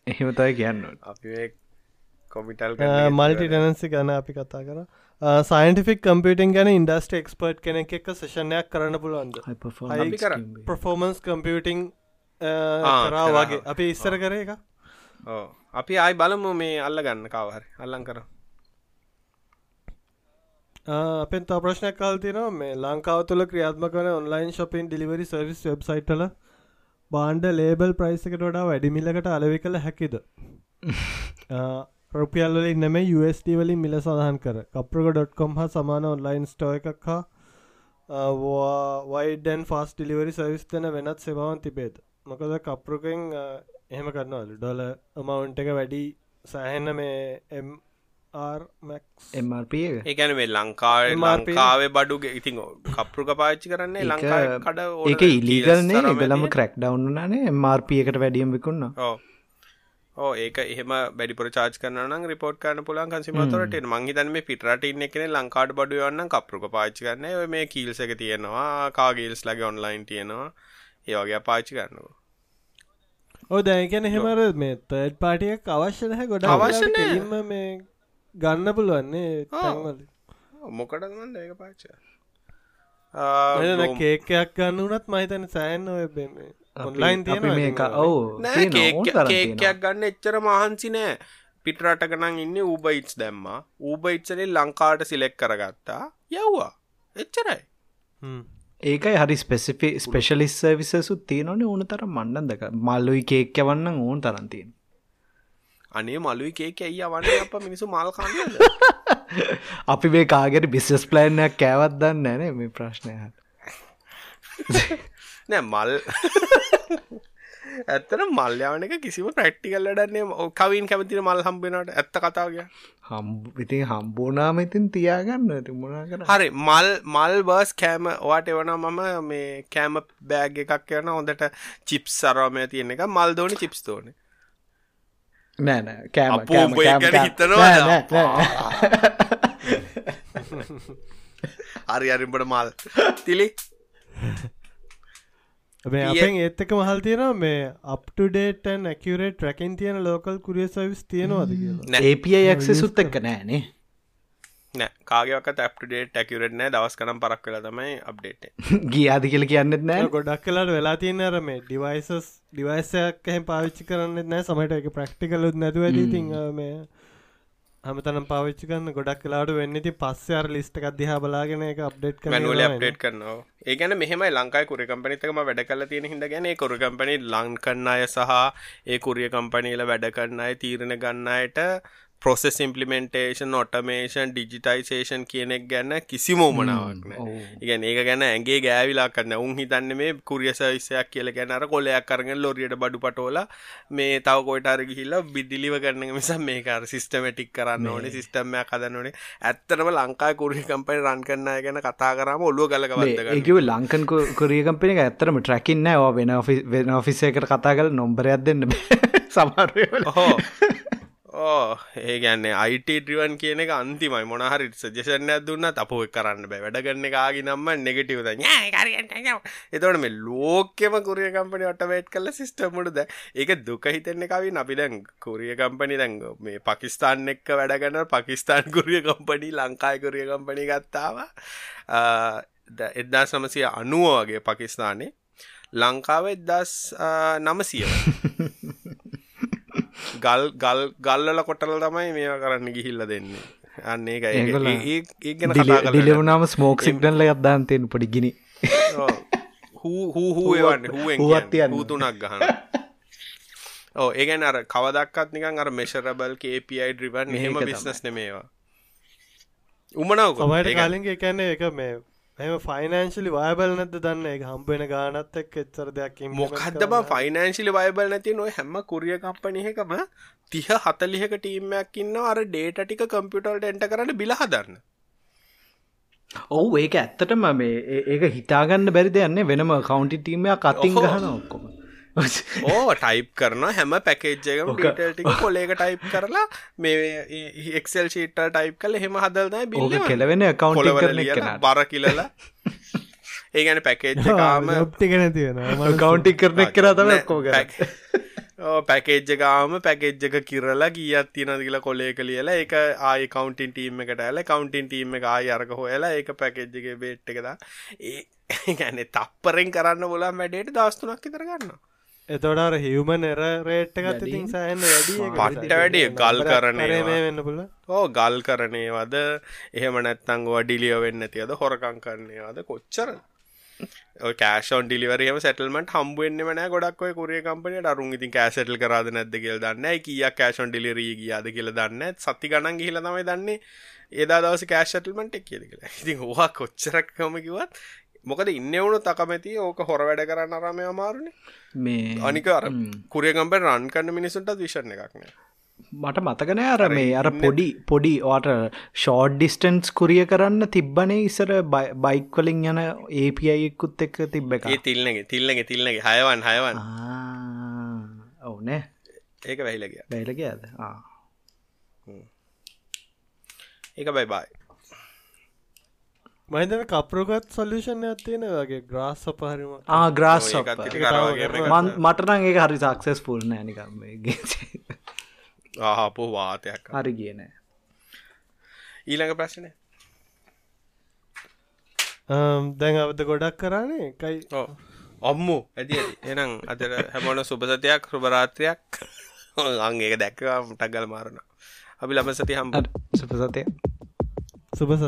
එහෙමතයි කියන්න අපි කොමිටල් මල්ටි ටනන්සි ගැන අපි කතා කර සයින්ටිෆික් කම්පියටින් ගැන ඉන්ඩස්ට එක්ස්පර්ට් කෙනෙක් එක සේෂණයක් කරන්න පුළුවන්ද පර්ෆෝමන්ස් කම්පියටිං කරා වගේ අපි ඉස්සර කර එක අපි ආයි බලමු මේ අල්ල ගන්න කවහරි අල්ලං කරා අපෙන් තා ප්‍රශ්නයක් කාල් තියෙනවා. මේ ලංකාව තුළ ක්‍රියාත්මක වන ඔන්ලයින් ශොපින් ඩිලිවරි සර්විස් වෙබ්සයිට්ල බාන්ඩ ලේබල් ප්‍රයිස් එකට වඩා වැඩිමිල්ලකට අලවි කළ හැකිද? (laughs) රුපියල්ල ඉන්නම USD වලින් මිල සඳහන් කර. කප්‍රක.කොම් හා සමාන ඔන්ලයින් ස්ටෝ එකක් හා වයිඩන් ෆස් ඩිලිවරි සවිස් තන වෙනත් සෙවාවන් තිබේද? මොකද කප්රුකෙන් එහෙම කරන්නවල ඩොල අමවුන්ට එක වැඩි සෑහෙන්න මේ ඒකැන මේ ලංකාව ලංකාවේ බඩුගේ ඉතින් කප්රුක පාච්චි කරන්නේ ලංකා කඩ ඒක ඉලිගල්නේ වෙලම ක්‍රැක් ඩවන්නානේ MRP එකට වැඩියම් විකුන්න ඕ ඒක එහෙම බැඩිපුර චාච් කරන රිපෝට් කරන පුලන් කන්සිමතොරට මංහිතන් මේ පිටරට ඉන්න එකන ලංකාඩ බඩු යන්න කප්රුක පාච්චි කරන්න. මේ කීල්ස එක තියෙනවා කාගේල්ස් ලගේ ඔන්ලයින් තියෙනවා. ඒවගේ පාච්චි කරනවා. ඕ දැකැන හෙමර මේ තර්ඩ් පාටියක් අවශ්‍යනහ ගොඩ අවශ්‍යන මේ ගන්න පුළුවන්නේ තැන්වල මොකටද මන්ද ඒක පාච්ච කේකයක් ගන්න වනත් මහිතන සෑන් ඔය ඔන්ලයින් තියෙන මේක ඔවු කේකයක් ගන්න එච්චර මහන්සි නෑ. පිටරට ගනන් ඉන්න ඌබයිට්ස් දැම්මා. ඌබයිට්සනේ ලංකාට සිලෙක් කරගත්තා. යව්වා. එච්චරයි. ඒකයි හරි ස්පෙසිෆි ස්පෙශලිස් විසසුත් තියනොනේ ඕන තරම් මණ්ඩන්දක මල්ලුයි කේක්‍ය වන්න ඕන් තරන්තියෙන් අනේ මලුයි කේක ඇයි වන්නේ අප මිනිසු මල් කන්න (laughs) අපි මේ කාගෙට බිස්සස් ප්ලෑන්යක් කෑවත් දන්න නෑනේ මේ ප්‍රශ්නය (laughs) නෑ මල් (laughs) ඇත්තන මල්්‍යාවන එක කිසිම ප්‍රක්ටිකල් ඩන්නේ කවින් කැමතින මල් හම්බෙනට ඇත්ත කතාවග ඉතින් හම්බෝනාම ඉතින් තියාගන්න. තිමුණා කර හරි මල් මල් බර්ස් කෑම වාට එවන මම මේ කෑම බෑග එකක් කියන හොඳට චිප්ස් සරවාමය තියෙන එක. මල් දෝනි චිප්ස් තෝනේ නෑ කෑම හිතනවා හරි අරිම්බට මල්. තිලි. අපෙන් ඒත්තක මහල් තියෙන මේ අප්ටඩේටන් ඇකරේට රැකින් තියෙන ලෝකල් කුරිය සවිස් තියෙනවාද කියලා. ඒපක්ෂ සුත් එක්ක නෑනේ නෑ. කාගේක ඇප්ටේ ටැකවරට නෑ. දවස් කනම් පරක් කල තමයි අප්ඩේට (laughs) ගියාද කියල කියන්නෙත් නෑ. ගොඩක් කලාට වෙලා තියන්න අර මේ ඩිවයිසස් ඩිවයිසයක් එහෙම පාවිච්චි කරන්න නෑ. සමට එක ප්‍රක්ටිකලුත් නැතුව ති මේ හමතනම් පාවිච්චි කන්න ගොඩක් කලාට වෙන්නති පස්සයාර ලිස්ටක් දිහා බලාගෙන එක අප්ඩේට් කරන අප්ඩේට් කරනවා. ඒගැන මෙහම ලංකායි කුර කම්පනිතකම වැඩ කල තියෙන හිද ගැන කොර කම්පනි ලං කරන්න අය සහ ඒ කුරිය කම්පනීල වැඩ කරන්න අය තීරණ ගන්නයට ප්‍රොසෙස් ඉම්පලිමෙන්ටේෂන් ඔටමේෂන් ඩිජිටයිසේෂන් කියනෙක් ගැන්න කිසි මෝමනාවක් ඉගැන ඒක ගැන ඇගේ ගෑවිලා කරන්න උන් හිතන්න මේ කුරිය සවිස්සයක් කියල ගැනර කොලයක් කරගෙන ලොරියට බඩු පටෝල මේ තව කොයිටර ගිහිල්ල බිදිලිව කරන මිස මේකර සිස්ටමටික් කරන්න ඕනේ සිස්ටම්මයක් කදන්නනේ ඇත්තනම ලංකා කුරිය කම්පයි රන් කරන්න ගැන කතා කරම ඔල්ලුව ගලකවද ඒකව ලංකන් කුරිය කම්පිනි ඇත්තරම ට්‍රැකින්න ඕ වෙන ඔෆිසේකට කතා කල නොම්බරයක් දෙන්න (laughs) සමරය හෝ ඕ ඒ ගැන්නේ අයිට ඩ්‍රිවන් කියන එක අන්තිමයි. මොනහරි සජෙෂන්යක් දුන්නත් අපෝ කරන්න බෑ. වැඩගන්න කාගි නම්ම නෙගටවද එතවට මේ ලෝකෙම කුරිය කම්පනි ඔටවේට් කල සිිස්ටමුටද ඒක දුක හිතෙන්නේ කවින්. අපි දැන් කුරිය කම්පනි දැන් මේ පකිස්ාන් එක්ක වැඩගන්න පකිස්ාන් කුරිය කම්පනී ලංකායි කුරිය කම්පනි ගත්තාව එදදා සමසය අනුව වගේ පකිස්ථානේ ලංකාව එදස් නමසිය ගල් ගල් ගල්ලල කොටල තමයි මේවා කරන්න ගිහිල්ල දෙන්නේ. අන්න ඒක ඒ ගැන ඩිලවනාම ස්මෝක් සිගනල්ල අදදාන්තයෙන් පොඩි ගිනි. හූහූවන්න හුවෙන් හූතුනක් ගහන ඕ ඒගැන අර කවදක්කත් නිකන් අර මෙශරබල් කපයි ඩ්‍රිවන් හෙම බිස්නස් නෙමේවා උමනාව කොමට කාලින්ගේ කැන්නේ එක මේ එම ෆයිනන්ශලි වයබල් නැද දන්න? එක හම්බෙන ගානත් එක් එච්චර දෙයක් මොකක්දම ෆයිනන්ශලි වයබල් නැති නොය හැම කුරිය කම්පනයකම තිහ හතලිහක ටීම්මයක් ඉන්න අර ඩේට ටික කම්පියුටල්ට එන්ට කරන්න බිල හදරන්න ඔවු ඒක ඇත්තටම මේ ඒක හිතාගන්න බැරි දෙයන්නේ වෙනම කවුන්ටි ටීමයක් අතින් ගහන ඔක්කොම (laughs) ඕ ටයිප් කරන හැම පැකේජ්ජකම ටික (laughs) කොලේක ටයිප් කරලා මේ එක්සෙල් ශීට ටයිප් කල හෙම හදල්න බිල්ල කෙලවෙන කරන බර කියලලා ඒගැන පැකේජ්කාම ටිගෙන තියෙන කවුන්ටි කරන කර තම කෝ පැකේජ්ජකාම පැකේජ්ජක කිරලා ගියත් තියන කියලා කොලේ කලියලා එක ආය කවන්ටින් ටීම එකට ඇල කවන්ටින් ටීම එක ආය අරක හොයලා ඒක පැකේජ්ජක බේට් එකද ඒ ගැන තප්පරෙන් කරන්න බොලා වැඩේට දස්තුනක් ඉතරගන්නවා එතොඩාර හිවමන් එර රේට් එකත් ඉතින් සෑන්න වැඩිය පට්ට වැඩිය ගල් කරනේ වෙන්න පුල ඕ ගල් කරනේ වද එහෙම නැත්තං වඩිලියෝ වෙන්න තියද? හොරකං කරන්නේ වද කොච්චර? කෑෂන් ඩිලිවරම සටල්මට හම්බුවෙන්න්න මන ගොඩක් කුරිය කම්පනට අරුන් ඉතින් කෑසටල් කරද නැද කියල දන්න කිය කෑෂන් ඩිලිරී ගියාද කියල දන්න සති ගණන් හිල තමයි දන්නේ. ඒදා දවස කෑෂටල්මට එක් කියල. කියලා ඉතින් හවා කොච්චරක්කම කිවත් මොකද ඉන්න වුණු තකමැති ඕක හොර වැඩ කරන්න අරමය අමාරුණ මේ අනික අර කුරියගම්ප රන් කන්න මිනිසුන්ට විෂණ එකක්න මට මතකන අර මේ අර පොඩි පොඩි ඕට ෂෝඩ් ඩිස්ටන්ස් කුරිය කරන්න තිබ්බනේ ඉසර බයික්වලින් යන ඒපියයිකුත් එක්ක තිබ්බ එක තිල්ලගේ තිල්ලගේ තිල්ලගේ හයවන් හයවන්. ඔවුනේ ඒක වැහිලගිය වැහිලගේ ඇද ඒක බයි බයි මහිතන කපරුගත් සොල්ලිෂන් ඇත්තියෙන වගේ ග්‍රාස් සපහරිම ග්‍රාස් මටනං ඒ හරි සක්සෙස් පුල් නෑනිකම්ගේ ආහපෝ වාතයක්. හරි කියනෑ ඊළඟ ප්‍රශ්නය දැන් අවද ගොඩක් කරන්නේ එකයි. ඔම්මු ඇති එනම් අතර හැමෝන සුපසතයක් රුබරාත්‍රයක් අං ඒක දැක්කවා ටක්ගල් මාරණ. අපි ලබ සති හම් සුපසතය සුපස